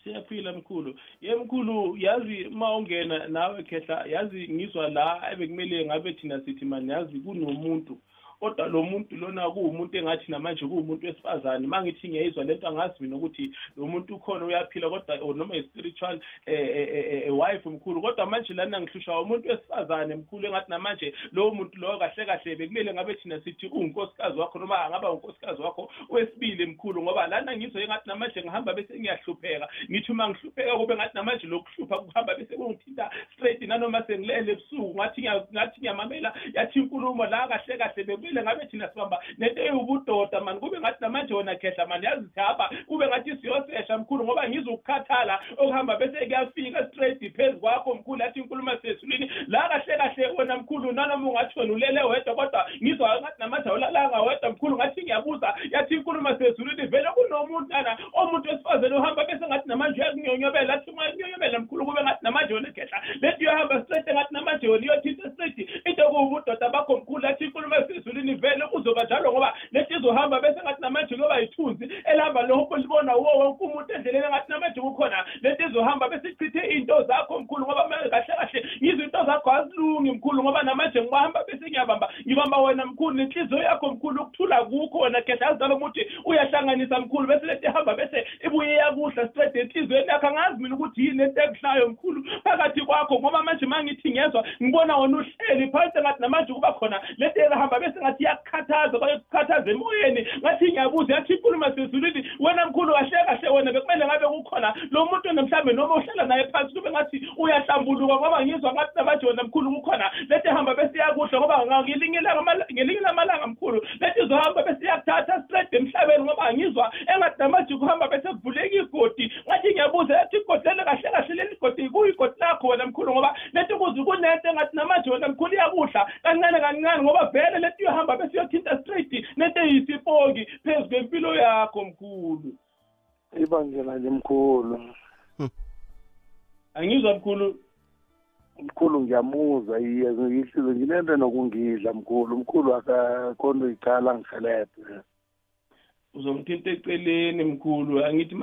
Siyaphila mkhulu. Ye mkhulu yazi uma ungena nawe khehla yazi ngizwa la ebekumele ngabe thina sithi mani yazi kunomuntu kodwa lo muntu lona kuwumuntu engathi namanje kuwumuntu wesifazane. Ma ngithi ngiyayizwa lento angazi mina ukuthi lo muntu ukhona uyaphila kodwa or noma i-spiritual um wife mkhulu. Kodwa manje lana ngihlushwa umuntu wesifazane mkhulu engathi namanje lowo muntu lowo kahle kahle bekumele ngabe thina sithi uwunkosikazi wakho noma angaba unkosikazi wakho wesibili mkhulu. Ngoba lana ngizwe engathi namanje ngihamba bese ngiyahlupheka. Ngithi uma ngihlupheka kube ngathi namanje lokuhlupha kuhamba bese kungithinta straight nanoma sengilele ebusuku. Ngathi ngathi ngiyamamela yathi inkulumo la kahle kahle bekumele kumele ngabe thina sibamba nento eyubudoda mani kube ngathi namanje wona khehla mani yazi sihamba kube ngathi siyosesha mkhulu ngoba ngizukukhathala okuhamba bese kuyafika straight phezu kwakho mkhulu athi inkulumo sesulwini la kahle kahle wena mkhulu nanoma ungathi wena ulele wedwa kodwa ngizwa ngathi namanje awulalanga wedwa mkhulu ngathi ngiyabuza yathi inkulumo sezulwini vele kunomuntu ana omuntu wesifazane ohamba bese ngathi namanje uyakunyonyobela athi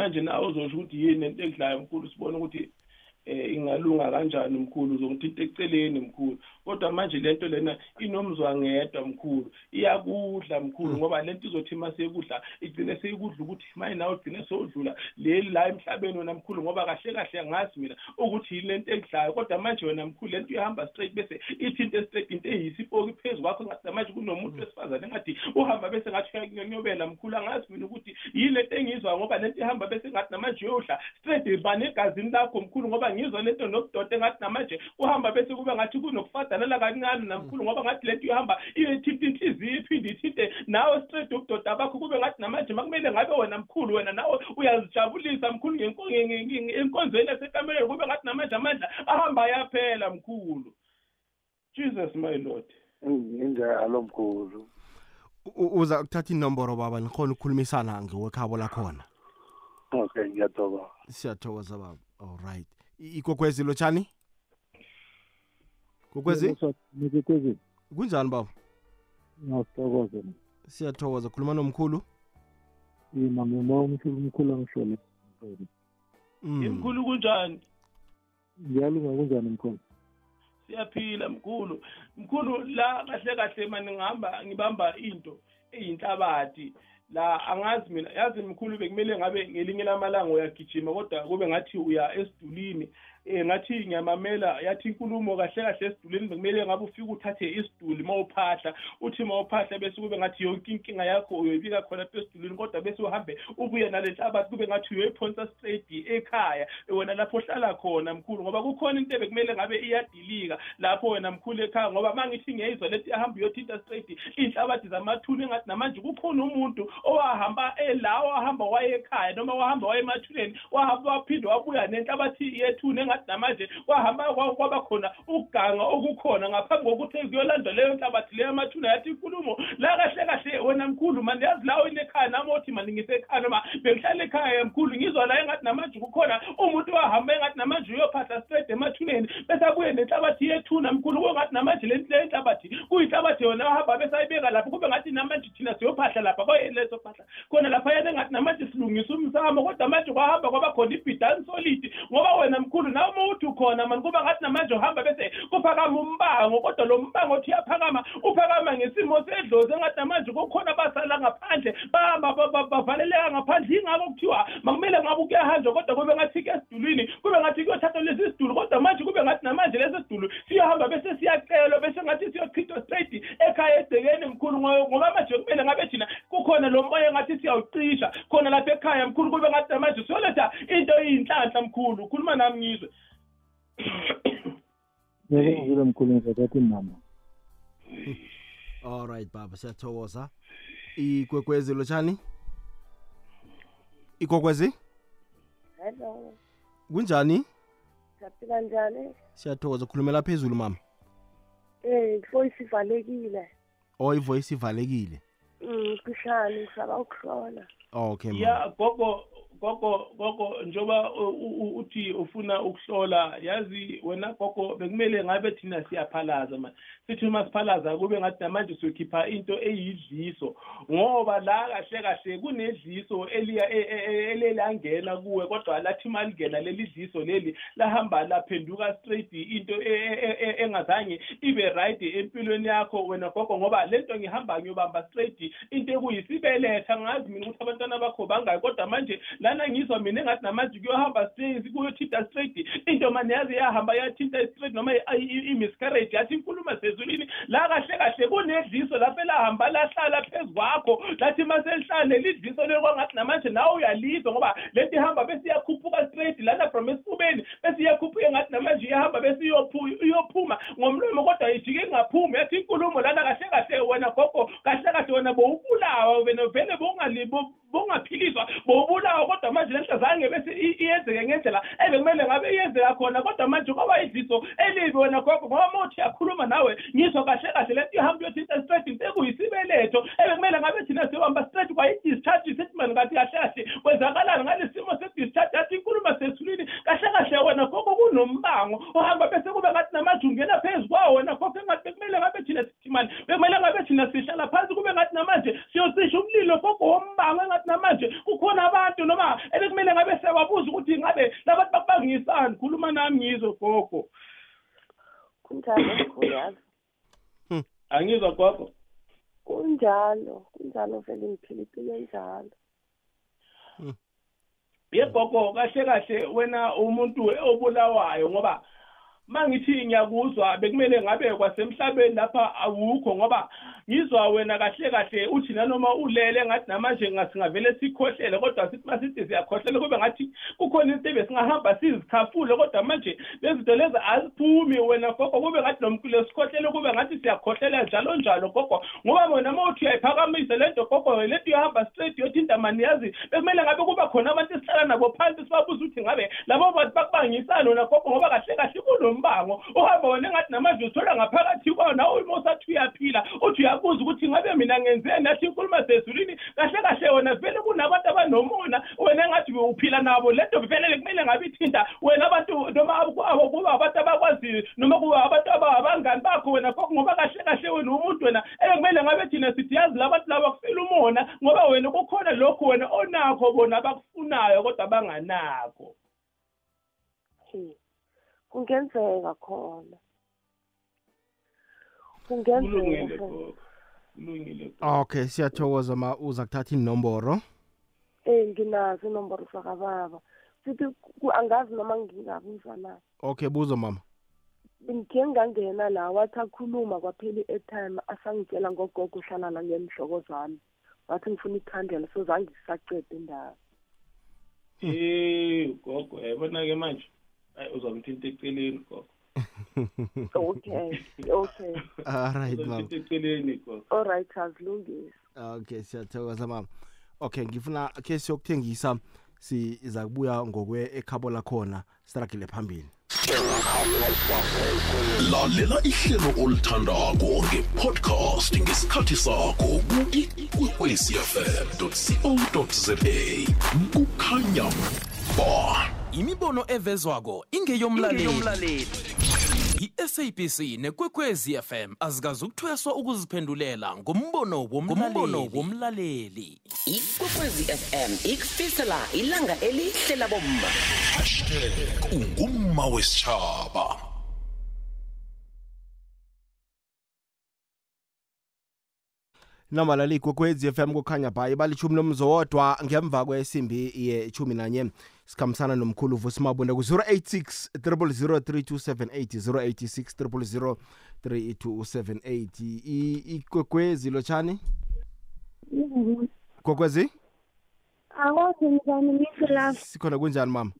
manje nawe uzosho ukuthi yini lento ekudlayo mkhulu? Sibone ukuthi eh ingalunga kanjani mkhulu? Uzongithinta eceleni mkhulu. Kodwa manje lento lena inomzwangedwa mkhulu. Iyakudla mkhulu ngoba lento izothi maseyikudla igcine seyikudla ukuthi maye nawe ugcine sewudlula leli la emhlabeni wena mkhulu ngoba kahle kahle angazi mina ukuthi yini lento ekudlayo. Kodwa manje wena mkhulu lento uyahamba straight bese ithinte straight into eyisipoki phezu kwakho ngathi manje kunomuntu wesifazane engathi uhamba bese ngathi uyakunyonyobela mkhulu. Angazi mina ukuthi yini lento engizwa ngoba lento ihamba bese ngathi namanje uyodla straight bane egazini lakho mkhulu ngoba ngizwa lento nokudoda engathi namanje uhamba bese kube ngathi kunokufadalela kancane namkhulu ngoba ngathi lento ihamba iyethinta inhliziyo iphinde ithinte nawe straight ubudoda bakho kube ngathi namanje makumele ngabe wena mkhulu wena nawe uyazijabulisa mkhulu enkonzweni yasekamelweni kube ngathi namanje amandla ahamba ayaphela mkhulu. Jesus my lord. Injalo mkhulu. Uza kuthatha inomboro baba nikhona ukukhulumisana ngewekhabo lakhona. Okay ngiyathokoza. Siyathokoza baba. Alright ikokwezi lotshani kokwezi nikokwezi kunjani baba? Ngiyathokoza siyathokoza. Khuluma nomkhulu? Yima ngima umkhulu umkhulu angihlole imkhulu kunjani? Ngiyalunga kunjani mkhulu? Siyaphila mkhulu. Mkhulu la kahle kahle mani ngihamba ngibamba into eyinhlabathi. La angazi mina yazi mkhulu bekumele ngabe ngelinye lamalanga uyagijima kodwa kube ngathi uya esidulini. Um ngathi ngiyamamela yathi inkulumo kahle kahle esidulini bekumele ngabe ufike uthathe isiduli uma uphahla uthi uma uphahla bese kube ngathi yonke inkinga yakho uyoyibika khona esidulini kodwa bese uhambe ubuye nale nhlabathi kube ngathi uyoyiphonsa straight ekhaya wena lapho ohlala khona mkhulu ngoba kukhona into ebekumele ngabe iyadilika lapho wena mkhulu ekhaya ngoba ma ngithi ngiyayizwa lethi yahamba uyothinta straight iy'hlabathi zamathuni engathi namanje kukhona umuntu owahamba ela wahamba waye ekhaya noma wahamba waye emathuneni wahamba waphinde wabuya nenhlabathi yethuni engathi namanje wahamba kwa- kwaba khona ukuganga okukhona ngaphambi kokuthi kuyolandwa leyo nhlabathi leyo amathuna yathi inkulumo. La kahle kahle wena mkhulu mani yazi la wena ekhaya nami othi mani ngisekhaya noma bengihlala ekhaya mkhulu ngizwa la engathi namanje kukhona umuntu wahamba engathi namanje uyophahla straight emathuneni bese abuye nenhlabathi yethuna mkhulu kungathi namanje le le nhlabathi kuyinhlabathi yona wahamba bese ayibeka lapho kube ngathi namanje thina siyophahla lapha kwaleso phahla khona lapha yana engathi namanje silungisa umsamo kodwa manje kwahamba kwaba khona ibhidani solid ngoba wena mkhulu nawe uma uthi ukhona mani kuba ngathi namanje uhamba bese kuphakama umbango kodwa lo mbango othi uyaphakama uphakama ngesimo sedlozi engathi namanje kukhona basala ngaphandle bahamba ba- ba- bavaleleka ngaphandle. Yingako kuthiwa makumele ngabe kuyahanjwa kodwa kube ngathi ke esidulini kube ngathi kuyothathwa lesi sidulu kodwa manje kube ngathi namanje lesi sidulu siyohamba bese siyacelwa bese ngathi siyochithwa straight ekhaya egcekeni mkhulu ngo- ngoba manje kumele ngabe thina kukhona lo moya engathi siyawucisha khona lapha ekhaya mkhulu kube ngathi namanje siyoletha into eyinhlanhla mkhulu. Khuluma nami ngizwe. Ngizile mkhulu ngizathatha inamba all right baba siyathokoza. Ikwekwezi lotshani? Ikwekwezi? Hello. Kunjani? Siyaphila njani siyathokoza khulumela phezulu mama. Eh voice ivalekile. O ivoice ivalekile. Mm kuhlani ngisaba ukuhlola okay mama. Ya gogo gogo gogo njoba u- u- uthi ufuna ukuhlola yazi wena gogo bekumele ngabe thina siyaphalaza man sithi uma siphalaza kube ngathi namanje siyokhipha into eyidliso ngoba la kahle kahle kunedliso eliya e- e- e- elelangena kuwe kodwa lathi malingena leli dliso leli lahamba laphenduka straight into e- e- e- engazange ibe right empilweni yakho wena gogo ngoba lento ngihamba ngiyobamba straight into ekuyisibeletha ngazi mina ukuthi abantwana bakho bangayi kodwa manje lana ngizwa mina engathi namanje kuyohamba straight kuyothinta straight. Into mani yazi yahamba yathinta straight noma i- i- i-miscarriage yathi inkulumo sezulwini la kahle kahle kunedliso lapho elahamba lahlala phezu kwakho. Lathi uma selihlala leli dliso leli kwangathi namanje nawe uyalizwa ngoba lento ihamba bese iyakhuphuka straight lana from esifubeni bese iyakhuphuka engathi namanje iyahamba bese iyophu- iyophuma ngomlomo kodwa ijike ingaphumi. Yathi inkulumo lana kahle kahle wena gogo kahle kahle wena bowubulawa wena vele bowungali- bo- bowungaphiliswa bowubulawa kodwa manje lento zange bese i- iyenzeke ngendlela ebekumele ngabe iyenzeka khona. Kodwa manje kwaba idliso elibi wena gogo ngoba uma uthi yakhuluma nawe ngizwa kahle kahle lento ihamba iyothinta straight into ekuyisibeletho. Ebekumele ngabe thina siyohamba straight kwayi-discharge settlement kathi kahle kahle kwenzakalani ngale simo se-discharge yathi inkulumo sesulwini kahle kahle wena gogo kunombango ohamba bese kube ngathi namanje ungena phezu kwawo wena gogo engathi bekumele ngabe thina sithi mani bekumele ngabe thina sihlala phansi kube ngathi namanje siyocisha umlilo gogo wombango engathi namanje kukhona abantu noma ebekumele ngabe siyababuza ukuthi ngabe labantu bakubangisani khuluma nami ngizwe gogo. Kunjalo yazi angizwa gogo? Kunjalo kunjalo vele ngiphila impilo enjalo. Yegogo kahle kahle wena umuntu obulawayo ngoba mangithi ngiyakuzwa bekumele ngabe kwasemhlabeni lapha awukho ngoba ngizwa wena kahle kahle uthi nanoma ulele ngathi namanje ngasingavele sikhohlele kodwa sithi masithi siyakhohlela kube ngathi kukhona into ebesingahamba sizikhafule kodwa manje lezinto lezi aziphumi wena gogo kube ngathi nomkhulu sikhohlele kube ngathi siyakhohlela njalo njalo gogo. Ngoba wena uma uthi uyayiphakamisa lento gogo lento uyahamba straight yothinta mani yazi? Bekumele ngabe kuba khona abantu esihlala nabo phansi sibabuza ukuthi ngabe labo bantu bakubangisani wena gogo ngoba kahle kahle kunombango. Uhamba wena engathi namanje uthola ngaphakathi kwawo nawe uma usathi uyaphila uthi uyabuza ukuthi ngabe mina ngenzeni nathi inkulumo sezulwini kahle kahle wena vele kunabantu abanomona. Wena engathi uphila nabo lento vele kumele ngabe ithinta wena abantu noma kuba abantu abakwaziyo noma kuba abantu aba- abangani bakho wena ngoba kahle kahle wena umuntu wena ebekumele ngabe thina sithi yazi labantu laba kufela umona ngoba wena kukhona lokhu wena onakho bona abakufunayo kodwa banganakho Hmm. kungenzeka khona. Kungenzeka kulungile vele. gogo kulungile okay siyathokoza ma uza kuthatha inomboro. Eh nginazo inomboro zakababa. Sithi ku- angazi noma ngingabuzwa na. Okay buzo mama. Ngike ngangena la wathi akhuluma kwaphela i-airtime asangitshela ngogogo uhlala la ngemhloko zami. Wathi ngifuna ikhandlela so zange ngisacede indaba. Eh gogo yabona ke manje? Ayi uzamthinta eceleni gogo. *laughs* okay okay. Alright mama uzamthinta eceleni gogo all right azilungise okay siyathokoza mama okay ngifuna ke siyokuthengisa siza kubuya ngokwe ekhabo lakhona struggle phambili. Lalela ihlelo olithandako ngepodcast ngesikhathi sakho ku-ikwekwecfm.co.za kukhanya ba. Imibono evezwako ingeyomlaleli. I-sabc nekwekwezi fm azikazukuthweswa ukuziphendulela ngombono womlaleli. Womlaleli. Ikwekwezi fm ikufisela ilanga elihle labomma. Hashtag ungumma wesitshaba namalali igwekwezi FM kukhanya bhayi balithumi lomzowodwa ngemva kwesimbi yechumi nanye. Sikhambisana nomkhulu vusimabunda ku-086 0003278 086 igwekwezi lotshani? Gwekwezi akwazi njani ngiselapha sikhona kunjani mama?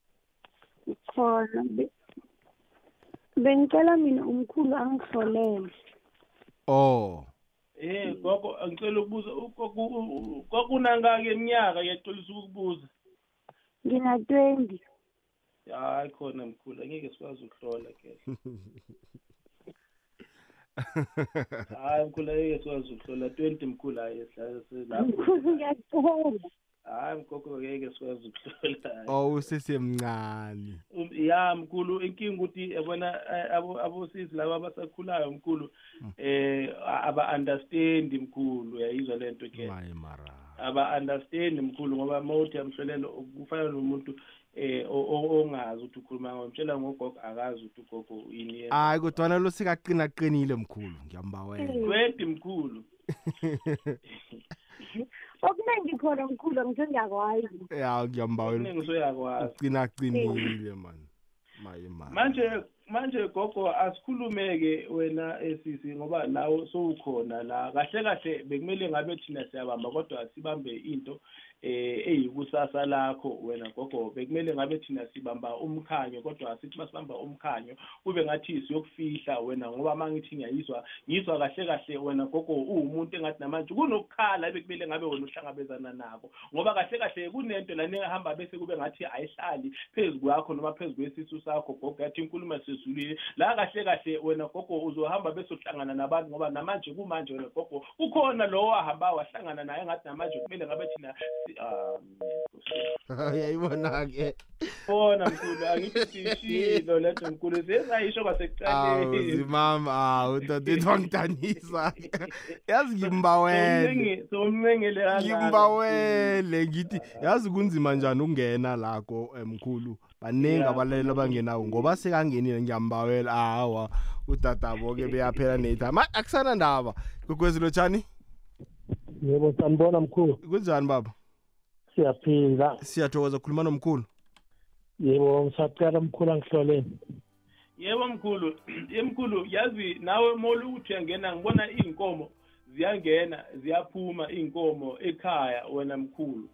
Khona Be- bengicela mina umkhulu angihlolele. Oh. Eh gogo angicela ukubuza ugogo u- gogo unangake iminyaka ngiyaxolisa ukukubuza ngina-twenty. Hayi khona mkhulu angeke sikwazi ukuhlola ke. *laughs* Hayi mkhulu angeke sikwazi ukuhlola. 20 mkhulu hayi lapho ngiyacela hayi mgogo angeke sikwazi ukuhlola. Oh usesemncane. Um, ya mkhulu inkinga ukuthi yabona eh, abo abosisi laba abasakhulayo mkhulu eh aba understand mkhulu uyayizwa lento ke. Aba understand mkhulu ngoba mawuthi amhlolelo kufana nomuntu eh o- o- ongazi ukuthi ukhuluma ngomtshela ngogogo akazi ukuthi ugogo yini yena. Hayi kodwana lo sekaqinaqinile mkhulu ngiyambawela. 20 mkhulu. *laughs* Okuningi khona mkhulu ngithe ngiyakwazi. Ya ngiyambawela. Okuningi usuyakwazi. uqinaqinile man. Maye man. Manje manje gogo asikhulumeke wena esisi ngoba nawe sowukhona la. Kahle kahle bekumele ngabe thina siyabamba kodwa sibambe into. Eh eyikusasa lakho wena gogo bekumele ngabe thina sibamba umkhanyo kodwa sithi masibamba umkhanyo kube ngathi siyokufihla wena ngoba mangithi ngiyayizwa ngizwa kahle kahle wena gogo uwumuntu engathi namanje kunokukhala ebekumele ngabe wena uhlangabezana nako. Ngoba kahle kahle kunento lana ehamba bese kube ngathi ayihlali phezu kwakho noma phezu kwesisu sakho gogo yathi inkulumo sezulile la kahle kahle wena gogo uzohamba bese uhlangana nabantu ngoba namanje kumanje wena gogo ukhona lo wahamba wahlangana naye ngathi namanje kumele ngabe thina si- ah, uyayibona-ke bona mkhulu angithi sishilo lento mkhulu sesayisho kwasekuqaleni. Awuzimama awu dodethu wangidanisa *laughs* yazi ngimbawele. Somnenge- somnengele kangaka. ngimbawele ngithi yazi kunzima njani ukungena lako eh, mkhulu baningi Ya. abalaleli abangenawo ngoba sekangenile ngiyambawela. Hawa udadabo-ke *laughs* beyaphela neyitime akusana ndaba. Gogwezi lotshani? Yebo sanibona mkhulu. Kunjani baba? Siyaphila. Siyathokoza khuluma nomkhulu. Yebo ngisacela mkhulu angihloleni. Yebo mkhulu. *clears throat* Yemkhulu yazi nawe molo uthi uyangena ngibona iy'nkomo ziyangena ziyaphuma iy'nkomo ekhaya wena mkhulu.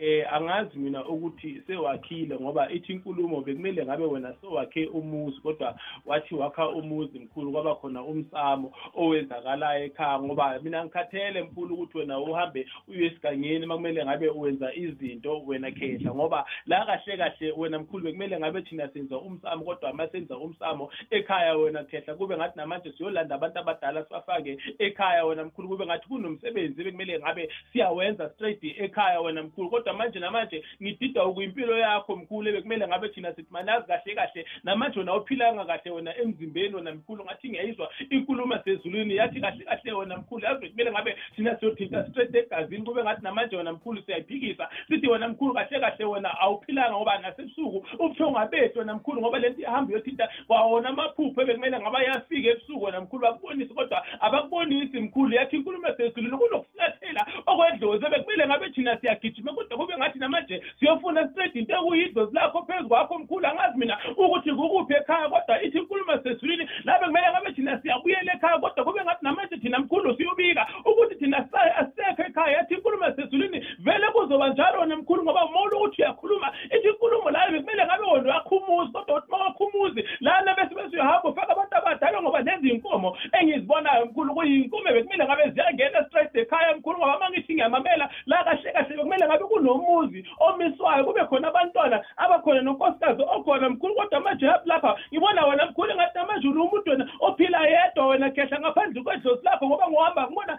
Eh angazi mina ukuthi sewakhile ngoba ithi inkulumo bekumele ngabe wena sewakhe umuzi kodwa wathi wakha umuzi mkhulu kwaba khona umsamo owenzakalayo ekhaya. Ngoba mina ngikhathele mkhulu ukuthi wena uhambe uye esigangeni makumele ngabe wenza izinto wena khehla. Ngoba la kahle kahle wena mkhulu bekumele ngabe thina senza umsamo kodwa uma senza umsamo ekhaya wena khehla kube ngathi namanje siyolanda abantu abadala sibafake ekhaya wena mkhulu. Kube ngathi kunomsebenzi bekumele ngabe siyawenza straight ekhaya wena mkhulu kodwa manje namanje ngidida ukuyimpilo yakho mkhulu bekumele ngabe thina sithi manazi kahle kahle. Namanje wona uphilanga kahle wona emzimbeni wona mkhulu ngathi ngiyayizwa inkulumo sezulwini yathi kahle kahle wona mkhulu. Yazi bekumele ngabe thina siyothinta straight egazini kube ngathi namanje wona mkhulu siyayiphikisa. Sithi wona mkhulu kahle kahle wona awuphilanga ngoba nasebusuku ubuthongo abethu wona mkhulu ngoba lento ihamba iyothinta kwawona amaphupho ebekumele ngaba yafika ebusuku wona mkhulu. Bakubonisi kodwa abakubonisi mkhulu. Yathi inkulumo sezulwini kunokufulathela okwedlozi bekumele ngabe thina siyagijima kodwa kube ngathi namanje siyofuna siqeda into ekuyidlozi lakho phezu kwakho mkhulu angazi mina ukuthi kukuphi ekhaya kodwa ithi inkulumo sesulwini la bekumele ngabe thina siyabuyela ekhaya kodwa kube ngathi namanje thina mkhulu siyobika ukuthi thina sa- asisekho ekhaya. Yathi inkulumo sesulwini vele kuzoba njalo wena mkhulu ngoba mawula ukuthi uyakhuluma. Ithi inkulumo layo bekumele ngabe wona uyakhumuza kodwa uthi mawakhumuzi lana bese bese uyahamba ufaka abantu abadala ngoba lezi iy'nkomo engizibonayo mkhulu. Kuyinkume bekumele ngabe ziyangena straight ekhaya mkhulu ngoba uma ngithi ngiyamamela la kahle kahle bekumele ngabe kunomuzi omiswayo kube khona abantwana abakhona nonkosikazi okhona mkhulu kodwa manje lapha ngibona wena mkhulu engathi namanje wena ophila yedwa wena ngaphandle kwedlozi lakho ngoba ngohamba ngibona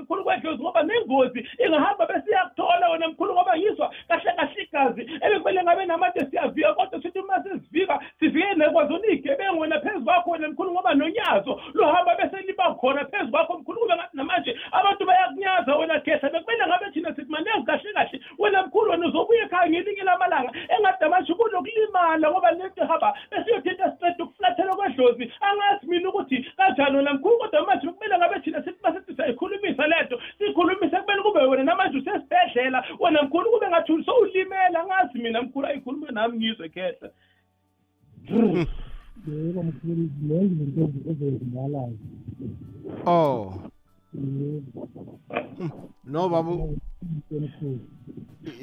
mkhulu kwedlozi ngoba nengozi ingahamba wena mkhulu ngoba kahle kahle igazi ebekumele ngabe kodwa sithi uma sesivika sivike nekwazona iy'gebengu wena phezu kwakho wena mkhulu ngoba nonyazo luhamba khona phezu kwakho mkhulu kube ngathi namanje abantu bayakunyaza wena bekumele ngabe thina sithi manezi kahle kahle wena mkhulu wena uzobuya ekhaya ngelinye lamalanga engathi namanje kunokulimala ngoba lento hamba besiyothetha straight ukufulathela kwedlozi. Angazi mina ukuthi kanjani wena mkhulu kodwa manje bekumele ngabe thina sithi masithi siyayikhulumisa lento siyikhulumise kumele kube wena namanje usesibhedlela. Wena mkhulu kube ngathi sowulimela. Angazi mina mkhulu ayikhulume nami ngizwe khehla. Yebo mkhulu zinengi izinto ezenzakalayo oh. No babu.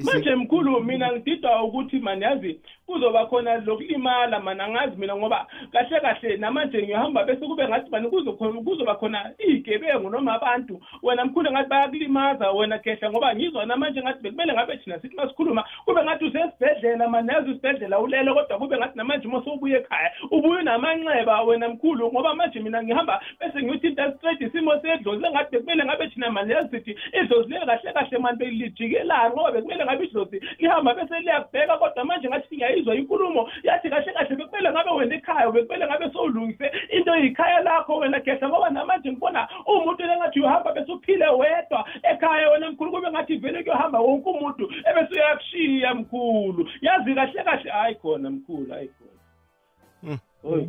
Manje mkhulu mina ngididwa ukuthi mani yazi kuzoba khona lokulimala mana angazi mina ngoba kahle kahle namanje ngihamba bese kube ngathi mani kuzokhona kuzoba khona iy'gebengu noma abantu wena mkhulu ngathi bayakulimaza wena khehla ngoba ngizwa namanje ngathi bekumele ngabe thina sithi masikhuluma kube ngathi usesibhedlela mani yazi isibhedlela ulele kodwa kube ngathi namanje uma sowubuye ekhaya ubuye unamanxeba wena mkhulu ngoba manje mina ngihamba bese ngiyothinta straight isimo sedlozi engathi bekumele ngabe thina mani yazi sithi idlozi liye kahle kahle mani belijikelana ngoba bekumele ngabe idlozi lihamba bese liyakubheka kodwa manje ngathi ngiyayizwa inkulumo yathi kahle kahle bekumele ngabe wena ekhaya bekumele ngabe sowulungise into yikhaya lakho wena khehla ngoba namanje ngibona umuntu lengathi uhamba bese uphile wedwa. Ekhaya wena mkhulu kube ngathi vele kuyohamba wonke umuntu ebese uyakushiya mkhulu. Yazi kahle kahle hayi khona mkhulu hayi khona. Oy.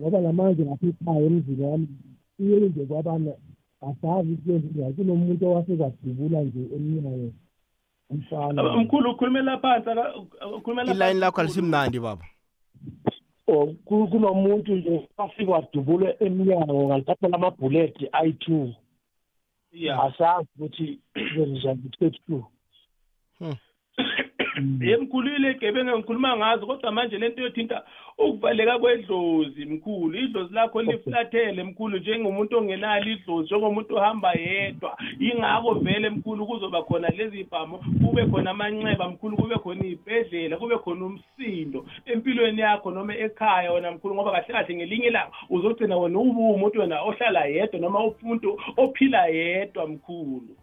ngoba namanje ngapha ekhaya emzini wami iyenze kwabana asazi kuyenza kunomuntu owasekwadubula nje emnyango umfana. Mkhulu ukhulumela phansi aka- ukhulumela ilayini lakho alisimnandi baba. Oh, ku- kunomuntu nje wafika wadubula emnyango ngalithathela amabhuleti ayi-two Yeah. asazi ukuthi *clears throat* kwenzenjani kuthe-two yemkhulile gebengu ngikhuluma ngazo kodwa manje lento yothinta ukuvaleka kwedlozi mkhulu. Idlozi lakho liflathele mkhulu njengomuntu ongenalo idlozi njengomuntu ohamba yedwa. Yingakho vele mkhulu kuzoba khona lezi bhamu kube khona amanxeba mkhulu kube khona iy'bhedlela kube khona umsindo. Empilweni yakho noma ekhaya wena mkhulu ngoba kahle kahle ngelinye ilanga uzogcina wena ube umuntu wena ohlala yedwa noma umuntu ophila yedwa mkhulu.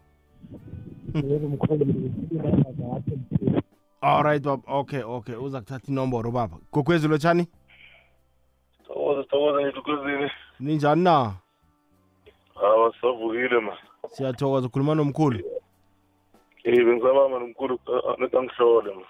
Yebo mkhulu ngiyakho alright baba okay okay. Uza kuthatha inomboro baba. Gogwezi lotshani Thokoza thokoza ngidlukozini. ninjani na? Hawa savukile ma. siyathokoza. Ukhuluma nomkhulu? Eh bengisabama nomkhulu neta ngihlole ma.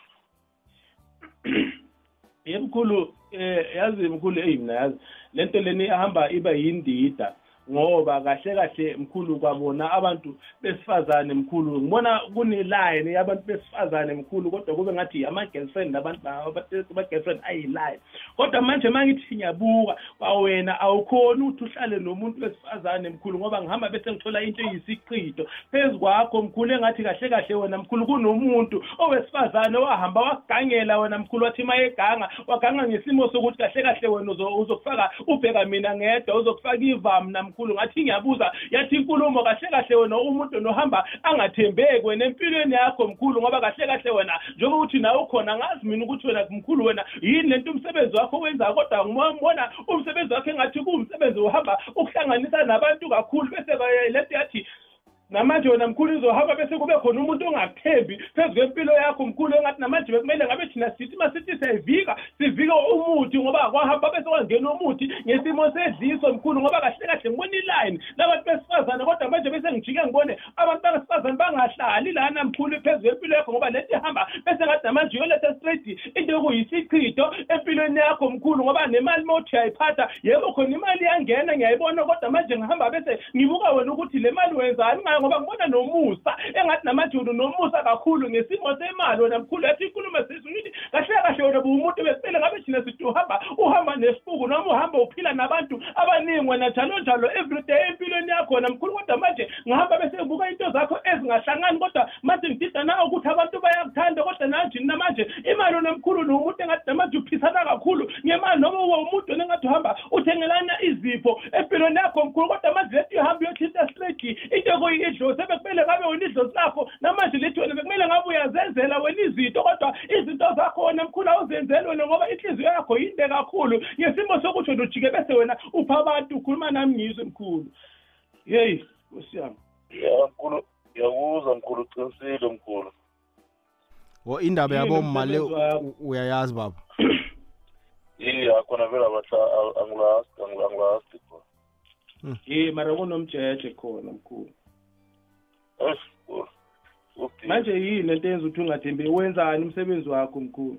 yemkhulu eh yazi mkhulu eyi mina yazi. Lento leni ahamba iba yindida. Ngoba kahle kahle mkhulu kwabona abantu besifazane mkhulu. Ngibona kuneline yabantu besifazane mkhulu kodwa kube ngathi ama-girlfriend abantu ama-girlfriend ayi-line. Kodwa manje uma ngithi ngiyabuka kwawena awukhoni ukuthi uhlale nomuntu wesifazane mkhulu ngoba ngihamba bese ngithola into eyisiqhito. Phezu kwakho mkhulu engathi kahle kahle wena mkhulu kunomuntu owesifazane wahamba wakugangela wena mkhulu wathi uma eganga waganga ngesimo sokuthi kahle kahle wena uzo- uzokufaka ubheka mina ngedwa uzokufaka ivamu namkhulu ngathi ngiyabuza yathi inkulumo kahle kahle wena umuntu nohamba angathembeki wena empilweni yakho mkhulu ngoba kahle kahle wena njengoba uthi nawe ukhona ngazi mina ukuthi wena mkhulu wena yini lento umsebenzi wakho wenzayo kodwa ngibona umsebenzi wakho engathi kuwumsebenzi uhamba ukuhlanganisa nabantu kakhulu. Bese ba- lento yathi namanje wena mkhulu izohamba bese kube khona umuntu ongakuthembi phezu kwempilo yakho mkhulu engathi namanje bekumele ngabe thina sithi masithi siyayivika sivika umuthi ngoba kwahamba bese kwangena umuthi ngesimo sedliso mkhulu ngoba kahle kahle ngibona iline labantu besifazane kodwa manje bese ngijike ngibone abantu besifazane bangahlali lana mkhulu phezu kwempilo yakho ngoba lento ihamba bese ngathi namanje uyoletha straight into yokuyisichitho empilweni yakho mkhulu ngoba nemali mothi uyayiphatha yebo khona imali iyangena ngiyayibona kodwa manje ngihamba bese ngibuka wena ukuthi le mali wenzani ngayo ngoba ngibona nomusa engathi namanje unomusa kakhulu ngesimo semali wena mkhulu yathi inkulumo sisuyithi kahle kahle wena buwumuntu besimele ngabe thina sithi uhamba uhamba nesibuku noma uhamba uphila nabantu abaningi wena njalo njalo everyday empilweni yakho wena mkhulu kodwa manje ngihamba bese ngibuka into zakho ezingahlangani kodwa manje ngidida nawe ukuthi abantu bayakuthanda kodwa nanjini namanje imali wena mkhulu numuntu engathi namanje uphisana kakhulu ngemali noma uwe umuntu wena engathi uhamba uthengelana izipho empilweni yakho mkhulu kodwa manje lethi uhamba uyothinta straight into ekuyidlozi sebekumele ngabe wena idlozi lakho namanje lethi wena bekumele ngabe uyazenzela wena izinto kodwa izinto zakho wena mkhulu awuzenzeli wena ngoba inhliziyo yakho yinde kakhulu ngesimo sokuthi wena ujike bese wena upha abantu ukhuluma nami ngizwe mkhulu yeyi nkosiyami ya mkhulu ngiyakuzwa mkhulu uqinisile mkhulu wo indaba Yini yabomma le umsebenzi wakho? u- uyayazi baba iya khona vele abatha angilasti angilasti khona ye mara kunomjeje khona mkhulu Uthi- manje yini lento yenza ukuthi ungathembi? Wenzani umsebenzi wakho mkhulu?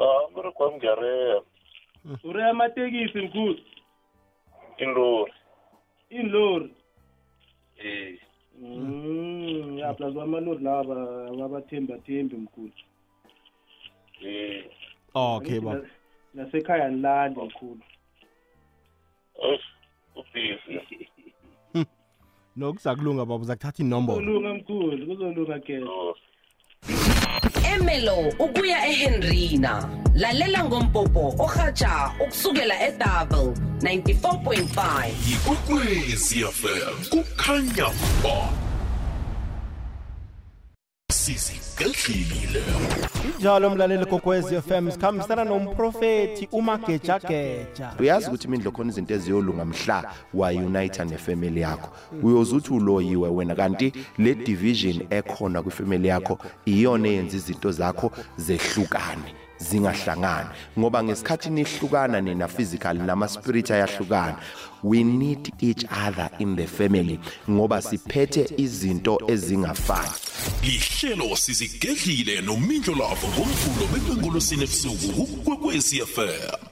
Ah mbereko wami ngiyareya. Ureya amatekisi mkhulu? Inlori inlori eh. Mm, ya plus amalori lawa abathembathembi mkhulu. Eh. Okay baba nasekhaya nilandi mkhulu. Eish ubhizi. *laughs* nokuzakulunga baba uzakuthatha inombolo. Kuzolunga mkhulu kuzolunga kele emelo ukuya ehenrina. Lalela ngompopo ohatsha ukusukela edouble 94.5 ikwekwezi fm kukhanya ba sizigedlile njalo mlaleli kokwezi FM sikhambisana nomprofethi umagejageja uyazi ukuthi imindlo khona izinto eziyolunga mhla wayunita nefamily yakho. Uyozuthi uloyiwe wena kanti le division ekhona kwifamily yakho iyona eyenza izinto zakho zehlukane. Zingahlangani ngoba ngesikhathi nihlukana nina physical nama spirit ayahlukana. We need each other in the family ngoba siphethe izinto ezingafani. Ihlelo sizigedlile nomindlo lavo ngomvulo bekwengolosini ebusuku kukwekwezi fm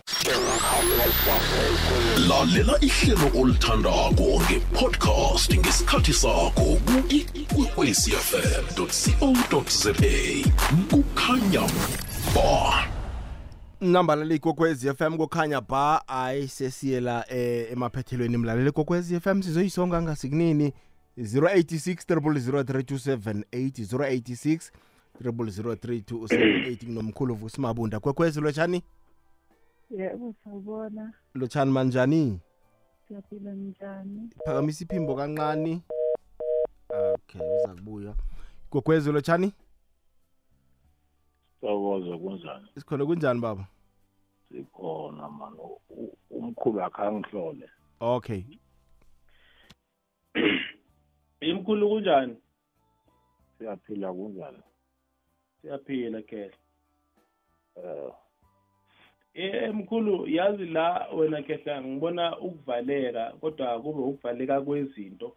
lalela ihlelo olithandako ngepodcast ngesikhathi sakho ku-ikwekwezi fm co za. Kukhanya ba nambalali kokwezi FM kukhanya ba ayisesiyela eh, emaphethelweni mlaleli kokwezi FM sizoyisonga ngasikunini 086 0003278 086 nomkhulu vusimabunda kwekwezi lotshani? Yebo sawubona. Lotshani manjani? Siyaphila njani? Phakamisa iphimbo kancane. Okay uza kubuya kwekwezi lotshani? Sawuboza kunjani sikhona kunjani baba? Sikhona mani umkhulu akhe angihlole okay. Imkhulu kunjani? Siyaphila kunjani? Siyaphila kele um Eh mkhulu yazi la wena kehla ngibona ukuvaleka kodwa kube ukuvaleka kwezinto.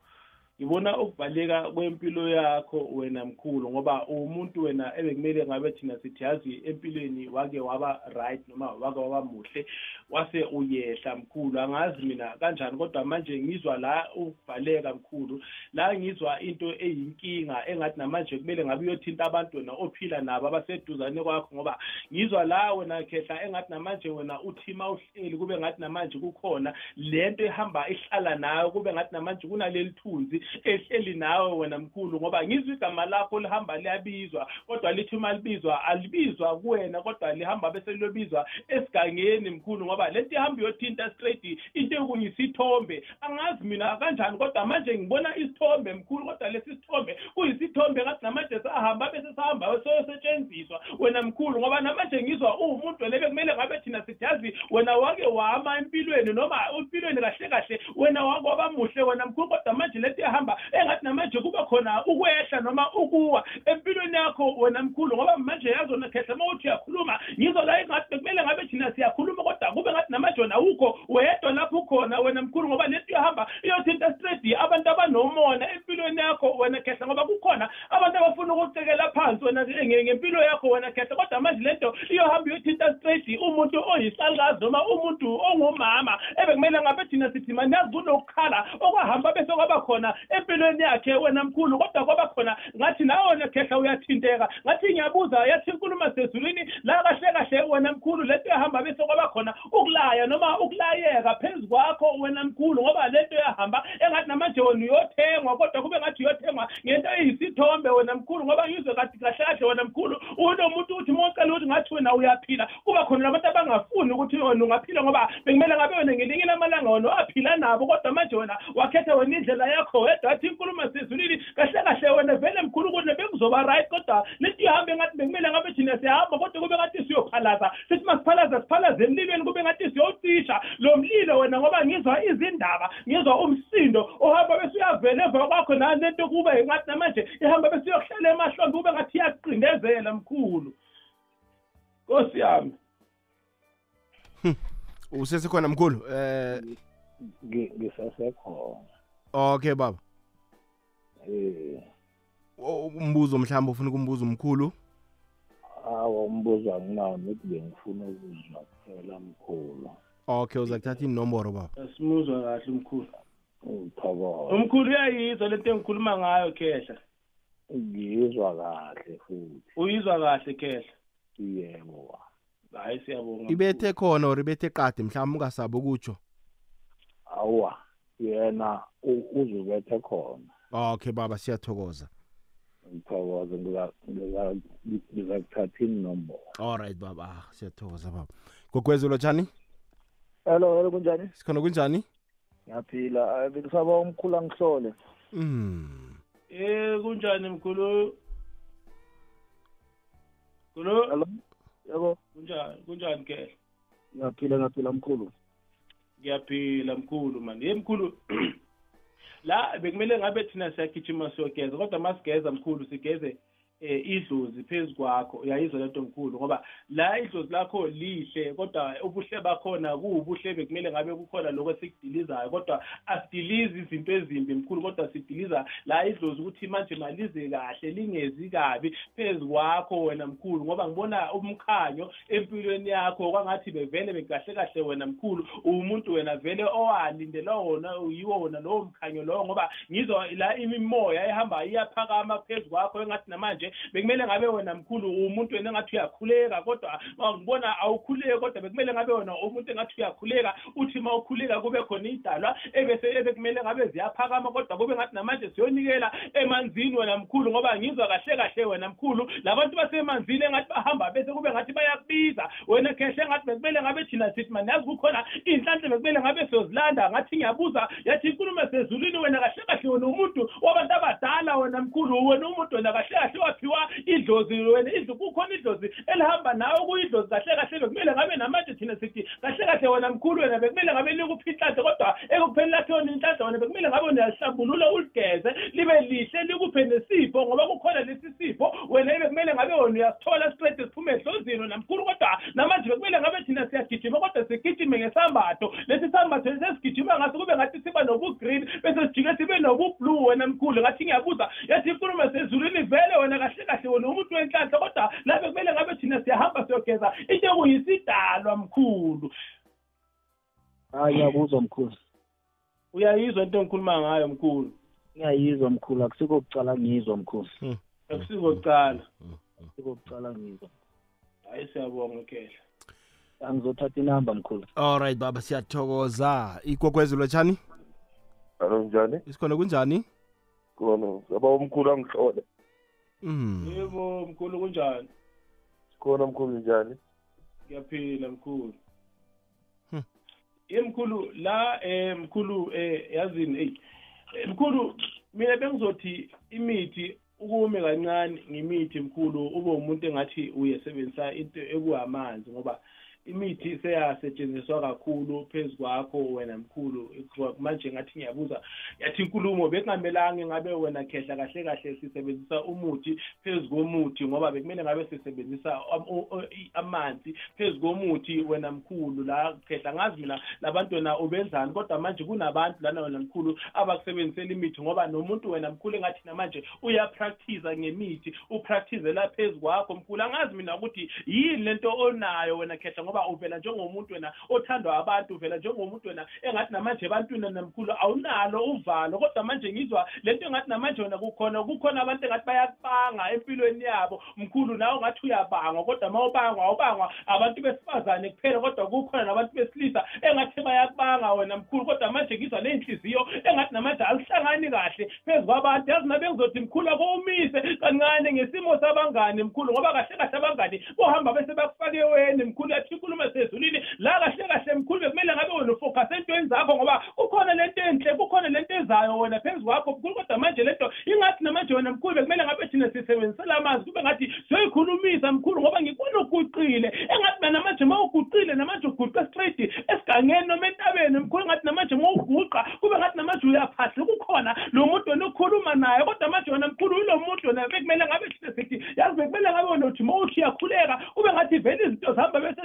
Ngibona ukuvaleka kwempilo yakho wena mkhulu ngoba umuntu wena ebekumele ngabe thina sithi yazi empilweni wake waba right noma wake waba muhle wase uyehla mkhulu. Angazi mina kanjani kodwa manje ngizwa la ukuvaleka mkhulu la ngizwa into eyinkinga engathi namanje kumele ngabe uyothinta abantu wena ophila nabo abaseduzane kwakho ngoba ngizwa la wena khehla engathi namanje wena uthima uhleli kube ngathi namanje kukhona lento ehamba ihlala nawe kube ngathi namanje kunaleli thunzi ehleli nawe wena mkhulu ngoba ngizwa igama lakho lihamba liyabizwa kodwa lithi uma libizwa alibizwa kuwena kodwa lihamba bese liyobizwa esigangeni mkhulu ngoba lento ihamba iyothinta straight into yokunyisithombe angazi mina kanjani kodwa manje ngibona isithombe mkhulu kodwa lesi sithombe kuyisithombe ngathi namanje sahamba bese sahamba soyosetshenziswa wena mkhulu ngoba namanje ngizwa uwumuntu lebe kumele ngabe thina sithi yazi wena wake wama empilweni noma empilweni kahle kahle wena wake waba muhle wena mkhulu kodwa manje lento iyahamba engathi namanje kuba khona ukwehla noma ukuwa empilweni yakho wena mkhulu ngoba manje yazona khehla uma uthi uyakhuluma yizo la engathi bekumele ngabe thina siyakhuluma kodwa kube ngathi namanje wona awukho wedwa lapho ukhona wena mkhulu ngoba lento iyahamba iyothinta straight abantu abanomona empilweni yakho wena khehla ngoba kukhona abantu abafuna ukucekela phansi wena nge- ngempilo yakho wena khehla kodwa manje lento iyohamba iyothinta straight umuntu oyisalukazi noma umuntu ongumama ebekumele ngabe thina sithi manazi kunokukhala okwahamba bese kwaba khona empilweni yakhe wena mkhulu. Kodwa kwaba khona ngathi nawona khehla uyathinteka ngathi ngiyabuza yathi inkulumo sezulwini? La kahle kahle wena mkhulu lento yahamba bese kwaba khona ukulaya noma ukulayeka phezu kwakho wena mkhulu ngoba lento yahamba engathi namanje wena uyothengwa kodwa kube ngathi uyothengwa ngento eyisithombe wena mkhulu ngoba ngizwe kathi kahle kahle wena mkhulu. Unomuntu uthi uma ucela ukuthi ngathi wena uyaphila kuba khona labantu abangafuni ukuthi wena ungaphila ngoba bekumele ngabe wena ngelinye lamalanga wena waphila nabo kodwa manje wena wakhetha wena indlela yakho wedwa athi inkulumo sezulwini kahle kahle wena vele mkhulu ukuthi bekuzoba right kodwa lento ihambe ngathi bekumele ngabe thina siyahamba kodwa kube ngathi siyophalaza. Sithi masiphalaza siphalaze emlilweni kube ngathi siyocisha lo mlilo wena ngoba ngizwa izindaba ngizwa umsindo ohamba bese uyavela emva kwakho nalento kube ngathi namanje ihamba bese uyokuhlala emahlombe kube ngathi iyaqindezela mkhulu. Nkosi yami. Usesekhona mkhulu? Eh ngisasekhona. Okay baba. Eh O- umbuzo mhlawumbe ufuna ukumbuza umkhulu? Awa umbuzo anginawo nithi bengifuna ukuzwa kuphela mkhulu. Okay uza kuthatha inomboro baba. Asimuzwa kahle umkhulu umkhulu uyayizwa lento engikhuluma ngayo khehla? Ngiyizwa kahle futhi. Uyizwa kahle khehla? Yebo. Hayi siyabonga ibethe khona or ibethe qade mhlawumbe ungasabi ukutsho? Awa yena uzubethe khona. Okay baba siyathokoza. Ngiza- ngizakuthatha inombolo alright baba siyathokoza baba. Gogwezi lotshani hello hello kunjani? Sikhona kunjani? Ngiyaphila Eh, bengisaba umkhulu angihlole. Mm. Eh kunjani mkhulu? Mkhulu? Hello? Yebo? Kunjani kunjani khehla ngiyaphila ngiyaphila mkhulu. Ngiyaphila mkhulu mani ye mkhulu *clears throat* la bekumele ngabe thina siyagijima siyogeza kodwa masigeza mkhulu sigeze eh idlozi phezu kwakho uyayizwa lento mkhulu ngoba la idlozi lakho lihle kodwa ubuhle bakhona kuwubuhle bekumele ngabe kukhona lokho esikudilizayo kodwa asidilizi izinto ezimbi mkhulu kodwa sidiliza la idlozi ukuthi manje malize kahle lingezi kabi phezu kwakho wena mkhulu ngoba ngibona umkhanyo empilweni yakho kwangathi bevele bekahle kahle wena mkhulu umuntu wena vele owalindela wona yiwo wona lowo mkhanyo lowo ngoba ngizwa la imimoya ehamba iyaphakama phezu kwakho engathi namanje bekumele ngabe wena mkhulu umuntu wena engathi uyakhuleka kodwa ma ngibona awukhuleki kodwa bekumele ngabe wena umuntu engathi uyakhuleka uthi ma ukhuleka kube khona idalwa ebese ebekumele ngabe ziyaphakama kodwa kube ngathi namanje siyonikela emanzini wena mkhulu ngoba ngizwa kahle kahle wena mkhulu. Labantu basemanzini engathi bahamba bese kube ngathi bayakubiza wena khehle engathi bekumele ngabe thina sithi mani yazi kukhona iy'nhlanhla bekumele ngabe siyozilanda ngathi ngiyabuza. Yathi inkulumo sezulwini wena kahle kahle wena umuntu wabantu abadala wena mkhulu wena umuntu wena kahle kahle waphiwa idlozi wena idlo kukhona idlozi elihamba nawe kuyidlozi kahle kahle bekumele ngabe namanje thina sithi kahle kahle wena mkhulu wena bekumele ngabe likuphi inhlanhla kodwa ekupheleni lakho yona inhlanhla wena bekumele ngabe uyalihlambulula uligeze libe lihle likuphe nesipho ngoba kukhona lesi sipho wena bekumele ngabe wena uyasithola straight siphume ehlozini wena mkhulu kodwa namanje bekumele ngabe thina siyagijima kodwa sigijime ngesambatho. Lesi sambatho sesigijima ngaso kube ngathi siba nobu-green bese sijike sibe nobu-blue wena mkhulu ngathi ngiyabuza yathi inkulumo sezulwini vele wena kahle kahle wena umuntu wenhlanhla kodwa la bekumele ngabe thina siyahamba siyogeza into ekuyisidalwa mkhulu. Hayi ngiyakuzwa mkhulu. Uyayizwa into engikhuluma ngayo mkhulu? Ngiyayizwa mkhulu akusikokucala ngiyizwa mkhulu. Akusikokucala akusikokucala ngiyizwa hayi siyabonga khehla angizothatha inamba mkhulu. Alright baba siyathokoza. Igogwezi lotshani? Alo njani? Isikhona kunjani? Khona saba umkhulu angihlole. Mm. Yebo mkhulu kunjani? Khona mkhulu njani? Ngiyaphila mkhulu. Hmm. ye mkhulu la eh mkhulu eh yazini? Hey eh, mkhulu mina bengizothi imithi ukume kancane ngimithi mkhulu ube umuntu engathi uyesebenzisa into ekuhamanzi ngoba imithi seyasetshenziswa kakhulu phezu kwakho wena mkhulu manje ngathi ngiyabuza yathi inkulumo bekungamelanga ngabe wena khehla kahle kahle sisebenzisa umuthi phezu komuthi ngoba bekumele ngabe sisebenzisa am- o- o- i- amanzi phezu komuthi wena mkhulu la khehla ngazi mina labantu wena ubenzani kodwa manje kunabantu lana wena mkhulu abakusebenzisela imithi ngoba nomuntu wena mkhulu engathi namanje uyapractice ngemithi upractice la phezu kwakho mkhulu angazi mina ukuthi yini lento onayo wena khehla ngoba uvela njengomuntu wena othandwa abantu uvela njengomuntu wena engathi namanje ebantwini namkhulu awunalo uvalo. Kodwa manje ngizwa lento engathi namanje wena kukhona kukhona abantu engathi bayakubanga empilweni yabo. Mkhulu nawe ungathi uyabangwa kodwa ma ubangwa awubangwa abantu besifazane kuphela kodwa kukhona nabantu besilisa engathi bayakubanga wena mkhulu. Kodwa manje ngizwa ney'nhliziyo engathi namanje alihlangani kahle phezu kwabantu. Yazi nabe ngizothi mkhulu akuwumise kancane ngesimo sabangani mkhulu ngoba kahle kahle abangani bohamba bese bakufake eweni mkhulu. Yathi inkulumo sezulwini la kahle kahle mkhulu bekumele ngabe wena ufocus entweni zakho ngoba kukhona lento enhle kukhona lento ezayo wena phezu kwakho mkhulu kodwa manje lento ingathi namanje wena mkhulu bekumele ngabe thina sisebenzisela amazwi kube ngathi siyoyikhulumisa mkhulu ngoba ngikubona uguqile engathi mina namanje ma uguqile namanje uguqa straight esigangeni noma entabeni mkhulu engathi namanje ma uguqa kube ngathi namanje uyaphahla kukhona lo muntu wena ukhuluma naye kodwa manje wena mkhulu yilo muntu wena bekumele ngabe thina sithi yazi bekumele ngabe wena uthi ma uthi uyakhuleka kube ngathi vele izinto zihamba bese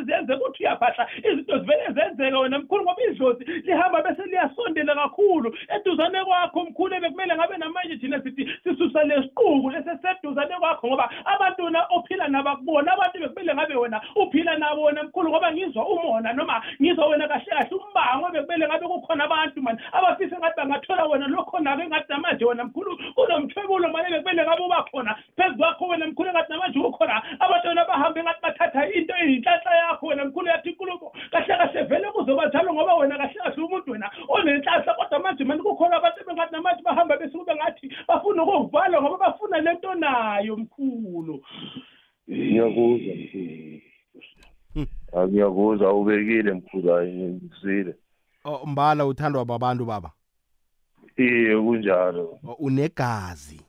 ziyenzeka uthi uyaphahla izinto zivele zenzeka wena mkhulu ngoba idlozi lihamba bese liyasondela kakhulu. Eduzane kwakho mkhulu bekumele ngabe namanje thina sithi sisusa lesiquku leseseduzane kwakho ngoba abantu na ophila nabakubona abantu bekumele ngabe wena uphila nabo wena mkhulu ngoba ngizwa umona noma ngizwa wena kahle kahle umbango bekumele ngabe kukhona abantu mani abafisa ngathi bangathola wena lokhona-ke engathi namanje wena mkhulu kunomthwebulo mane bekumele ngabe uba khona. Phezu kwakho wena mkhulu engathi namanje ukhona abantu wena bahambe engathi bathatha into eyinhlanhla yakho wena mkhulu yathi inkulumo kahle kahle vele kuzoba njalo ngoba wena kahle kahle umuntu wena onenhlanhla kodwa manje mani kukhona abantu bengathi namanje bahamba besukube ngathi bafuna ukukuvala ngoba bafuna lento nayo mkhulu. Ngiyakuzwa mkhulu Ah, ngiyakuzwa ubekile mkhulu hayi ngizile. Oh, mbala uthandwa babantu baba? Iye kunjalo. Unegazi.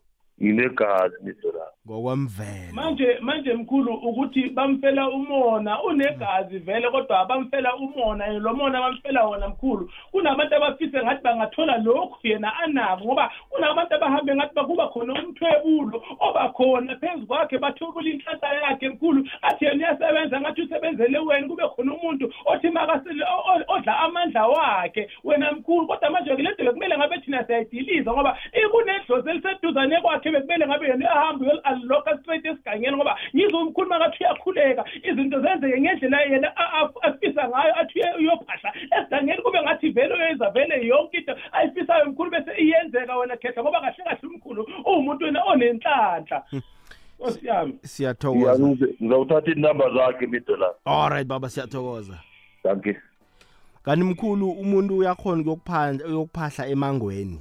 Nginegazi midola ngokwemvelo. Manje manje mkhulu ukuthi bamfela umona unegazi vele kodwa bamfela umona lo mona bamfela wona mkhulu kunabantu abafise ngathi bangathola lokhu yena anako ngoba kunabantu abahambe ngathi bakuba khona umthwebulo obakhona phezu kwakhe bathwebula inhlanhla yakhe mkhulu athi yena uyasebenza ngathi usebenzele wena kube khona umuntu othi makasile o- o- odla amandla wakhe wena mkhulu. Kodwa manje le nto bekumele ngabe thina siyayidiliza ngoba ikunedlozi eliseduzane kwakhe bekumele ngabe yena uyahamba uyaliloka straight esigangeni ngoba ngizwe umkhuluma ngathi uyakhuleka. Izinto zenzeke ngendlela yena a- a- afisa ngayo athi uye- uyophahla. Esigangeni kube ngathi vele uyenza vele yonke into ayifisayo mkhulu bese iyenzeka wena khehla ngoba kahle kahle umkhulu uwumuntu wena onenhlanhla. Nkosi yami. Siyathokoza. Ngizawuthatha inamba zakhe midola alright baba siyathokoza. Danke kanti mkhulu umuntu uyakhona ukuyokuphahla ukuyokuphahla emangweni.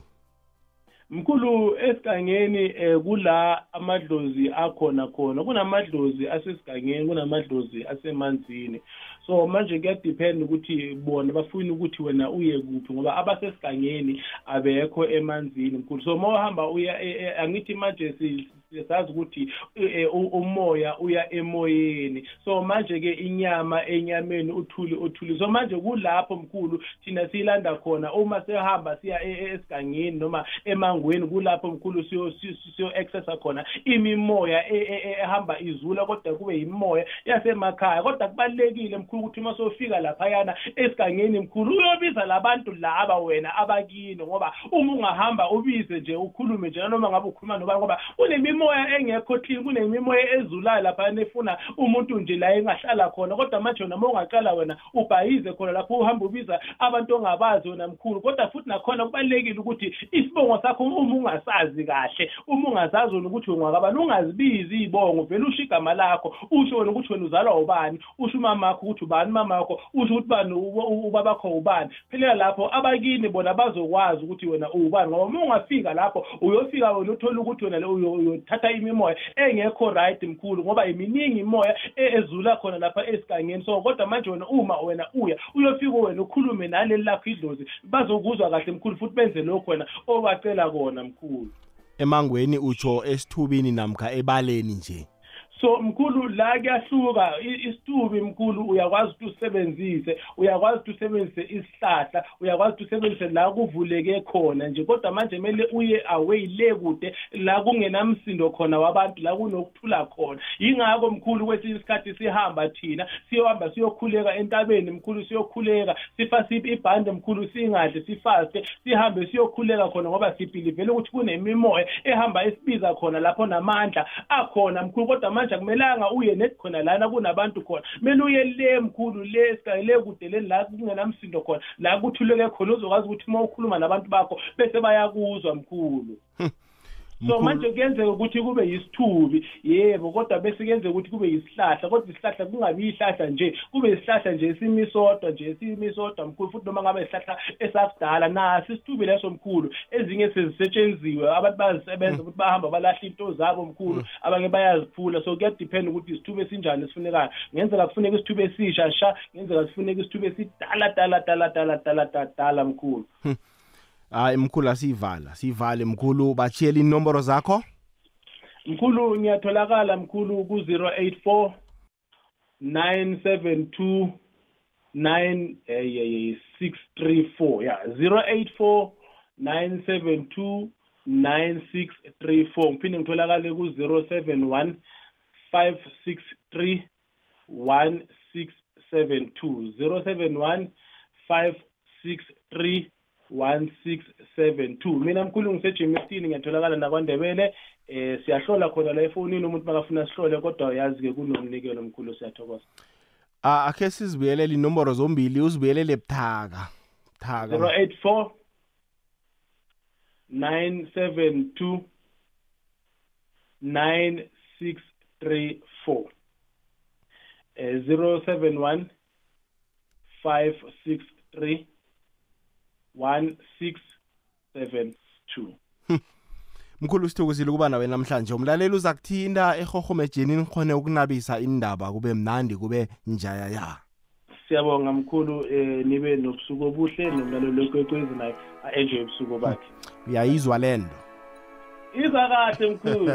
Mkhulu esigangeni eh kula amadlozi akhona khona kunamadlozi asesigangeni kunamadlozi asemanzini. So manje kuyadepend ukuthi bona bafuna ukuthi wena uye kuphi ngoba abasesigangeni abekho emanzini mkhulu. So uma uhamba uya e- e- angithi manje si- siyazi ukuthi eh, eh, umoya uya emoyeni. So manje ke inyama enyameni uthuli uthuli so manje kulapho mkhulu thina siyilanda khona. Uma sehamba siya e- e- esigangeni noma emangweni kulapho mkhulu siyo siyo- accessa khona. Imimoya e- ehamba izula kodwa kube yimoya yasemakhaya. Kodwa kubalekile mkhulu ukuthi uma sofika laphayana esigangeni mkhulu uyobiza labantu laba wena abakini ngoba uma ungahamba ubize nje ukhulume nje noma ngabe ukhuluma nobani ngoba kunemimoya engekho clean kunemimoya ezulayo laphayana efuna umuntu nje la engahlala khona. Kodwa manje wena uma ungaqala wena ubhayize khona lapho uhamba ubiza abantu ongabazi wena mkhulu. Kodwa futhi nakhona kubalulekile ukuthi isibongo sakho uma ungasazi kahle uma ungazazi wena ukuthi ungwakabani ungazibizi iy'bongo vele usho igama lakho usho wena ukuthi wena uzalwa ubani usho umamakho ukuthi ubani mamakho usho ukuthi bani u- ubabakho ubani. Phelela lapho abakini bona bazokwazi ukuthi wena uwubani ngoba uma ungafika lapho uyofika wena uthole ukuthi wena le- uyo- uyothatha imimoya engekho right mkhulu ngoba iminingi imoya e- ezula khona lapha esigangeni. So kodwa manje wena uma wena uya uyofika wena ukhulume naleli lakho idlozi bazokuzwa kahle mkhulu futhi benze lokhu wena obacela kona mkhulu. Emangweni utsho esithubini namkha ebaleni nje? So mkhulu la kuyahluka isitubi mkhulu uyakwazi ukuthi usebenzise uyakwazi ukuthi usebenzise isihlahla uyakwazi ukuthi usebenzise la kuvuleke khona nje. Kodwa manje kumele uye away le kude la kungenamsindo khona wabantu la kunokuthula khona. Yingakho mkhulu kwesinye isikhathi sihamba thina siyohamba siyokhuleka entabeni mkhulu siyokhuleka sifasiphe ibhande mkhulu singadle sifaste sihambe siyokhuleka khona ngoba sibhilivele ukuthi kunemimoya ehamba esibiza khona lapho namandla akhona mkhulu. Kodwa manje akumelanga uye nethi khona lana kunabantu khona. Kumele uye le mkhulu le sikaye le kude le la kungenamsindo khona. La kuthuleke khona uzokwazi ukuthi uma ukhuluma nabantu bakho bese bayakuzwa mkhulu. So manje kuyenzeka ukuthi kube yisithubi yebo kodwa bese kuyenzeka ukuthi kube yisihlahla kodwa isihlahla kungabi yihlahla nje kube isihlahla nje esimisodwa nje esimisodwa mkhulu futhi noma ngabe isihlahla esakudala naso isithubi leso mkhulu. Ezinye sezisetshenziwe abantu bayazisebenza ukuthi bahamba balahla into zabo mkhulu abanye bayaziphula. So kuyadepend ukuthi isithubi esinjani esifunekayo. Ngenzeka kufuneka isithubi esisha sha ngenzeka sifuneka isithubi esidala dala dala dala dala dala dala mkhulu. Hayi mkhulu asiyivala siyivale mkhulu bachiyela inomboro zakho? Mkhulu ngiyatholakala mkhulu ku-084 972 9 eh 634 ya 084 972 9634 ngiphinde ngitholakale ku-071 563 1672 071 563 1672 mina mkhulu ngiseJemiston ngiyatholakala nakwandebele. Eh siyahlola khona la efonini umuntu makafuna sihlole kodwa uyazi ke kunomnikelo mkhulu siyathokoza. Ah, akhe sizibuyelele inomboro zombili uzibuyelele buthaka. Buthaka. 084 972 9634 eh 071 563 1672 mkhulu sithokozile ukuba nawe namhlanje. Umlaleli uza kuthinda ehohomejeni nikhone ukunabisa indaba kube mnandi kube njaya ya. Siyabonga mkhulu eh nibe nobusuku obuhle nomlalelo wekwekwezi naye a-enjoy ubusuku bakhe. Uyayizwa le nto? Iza kahle mkhulu.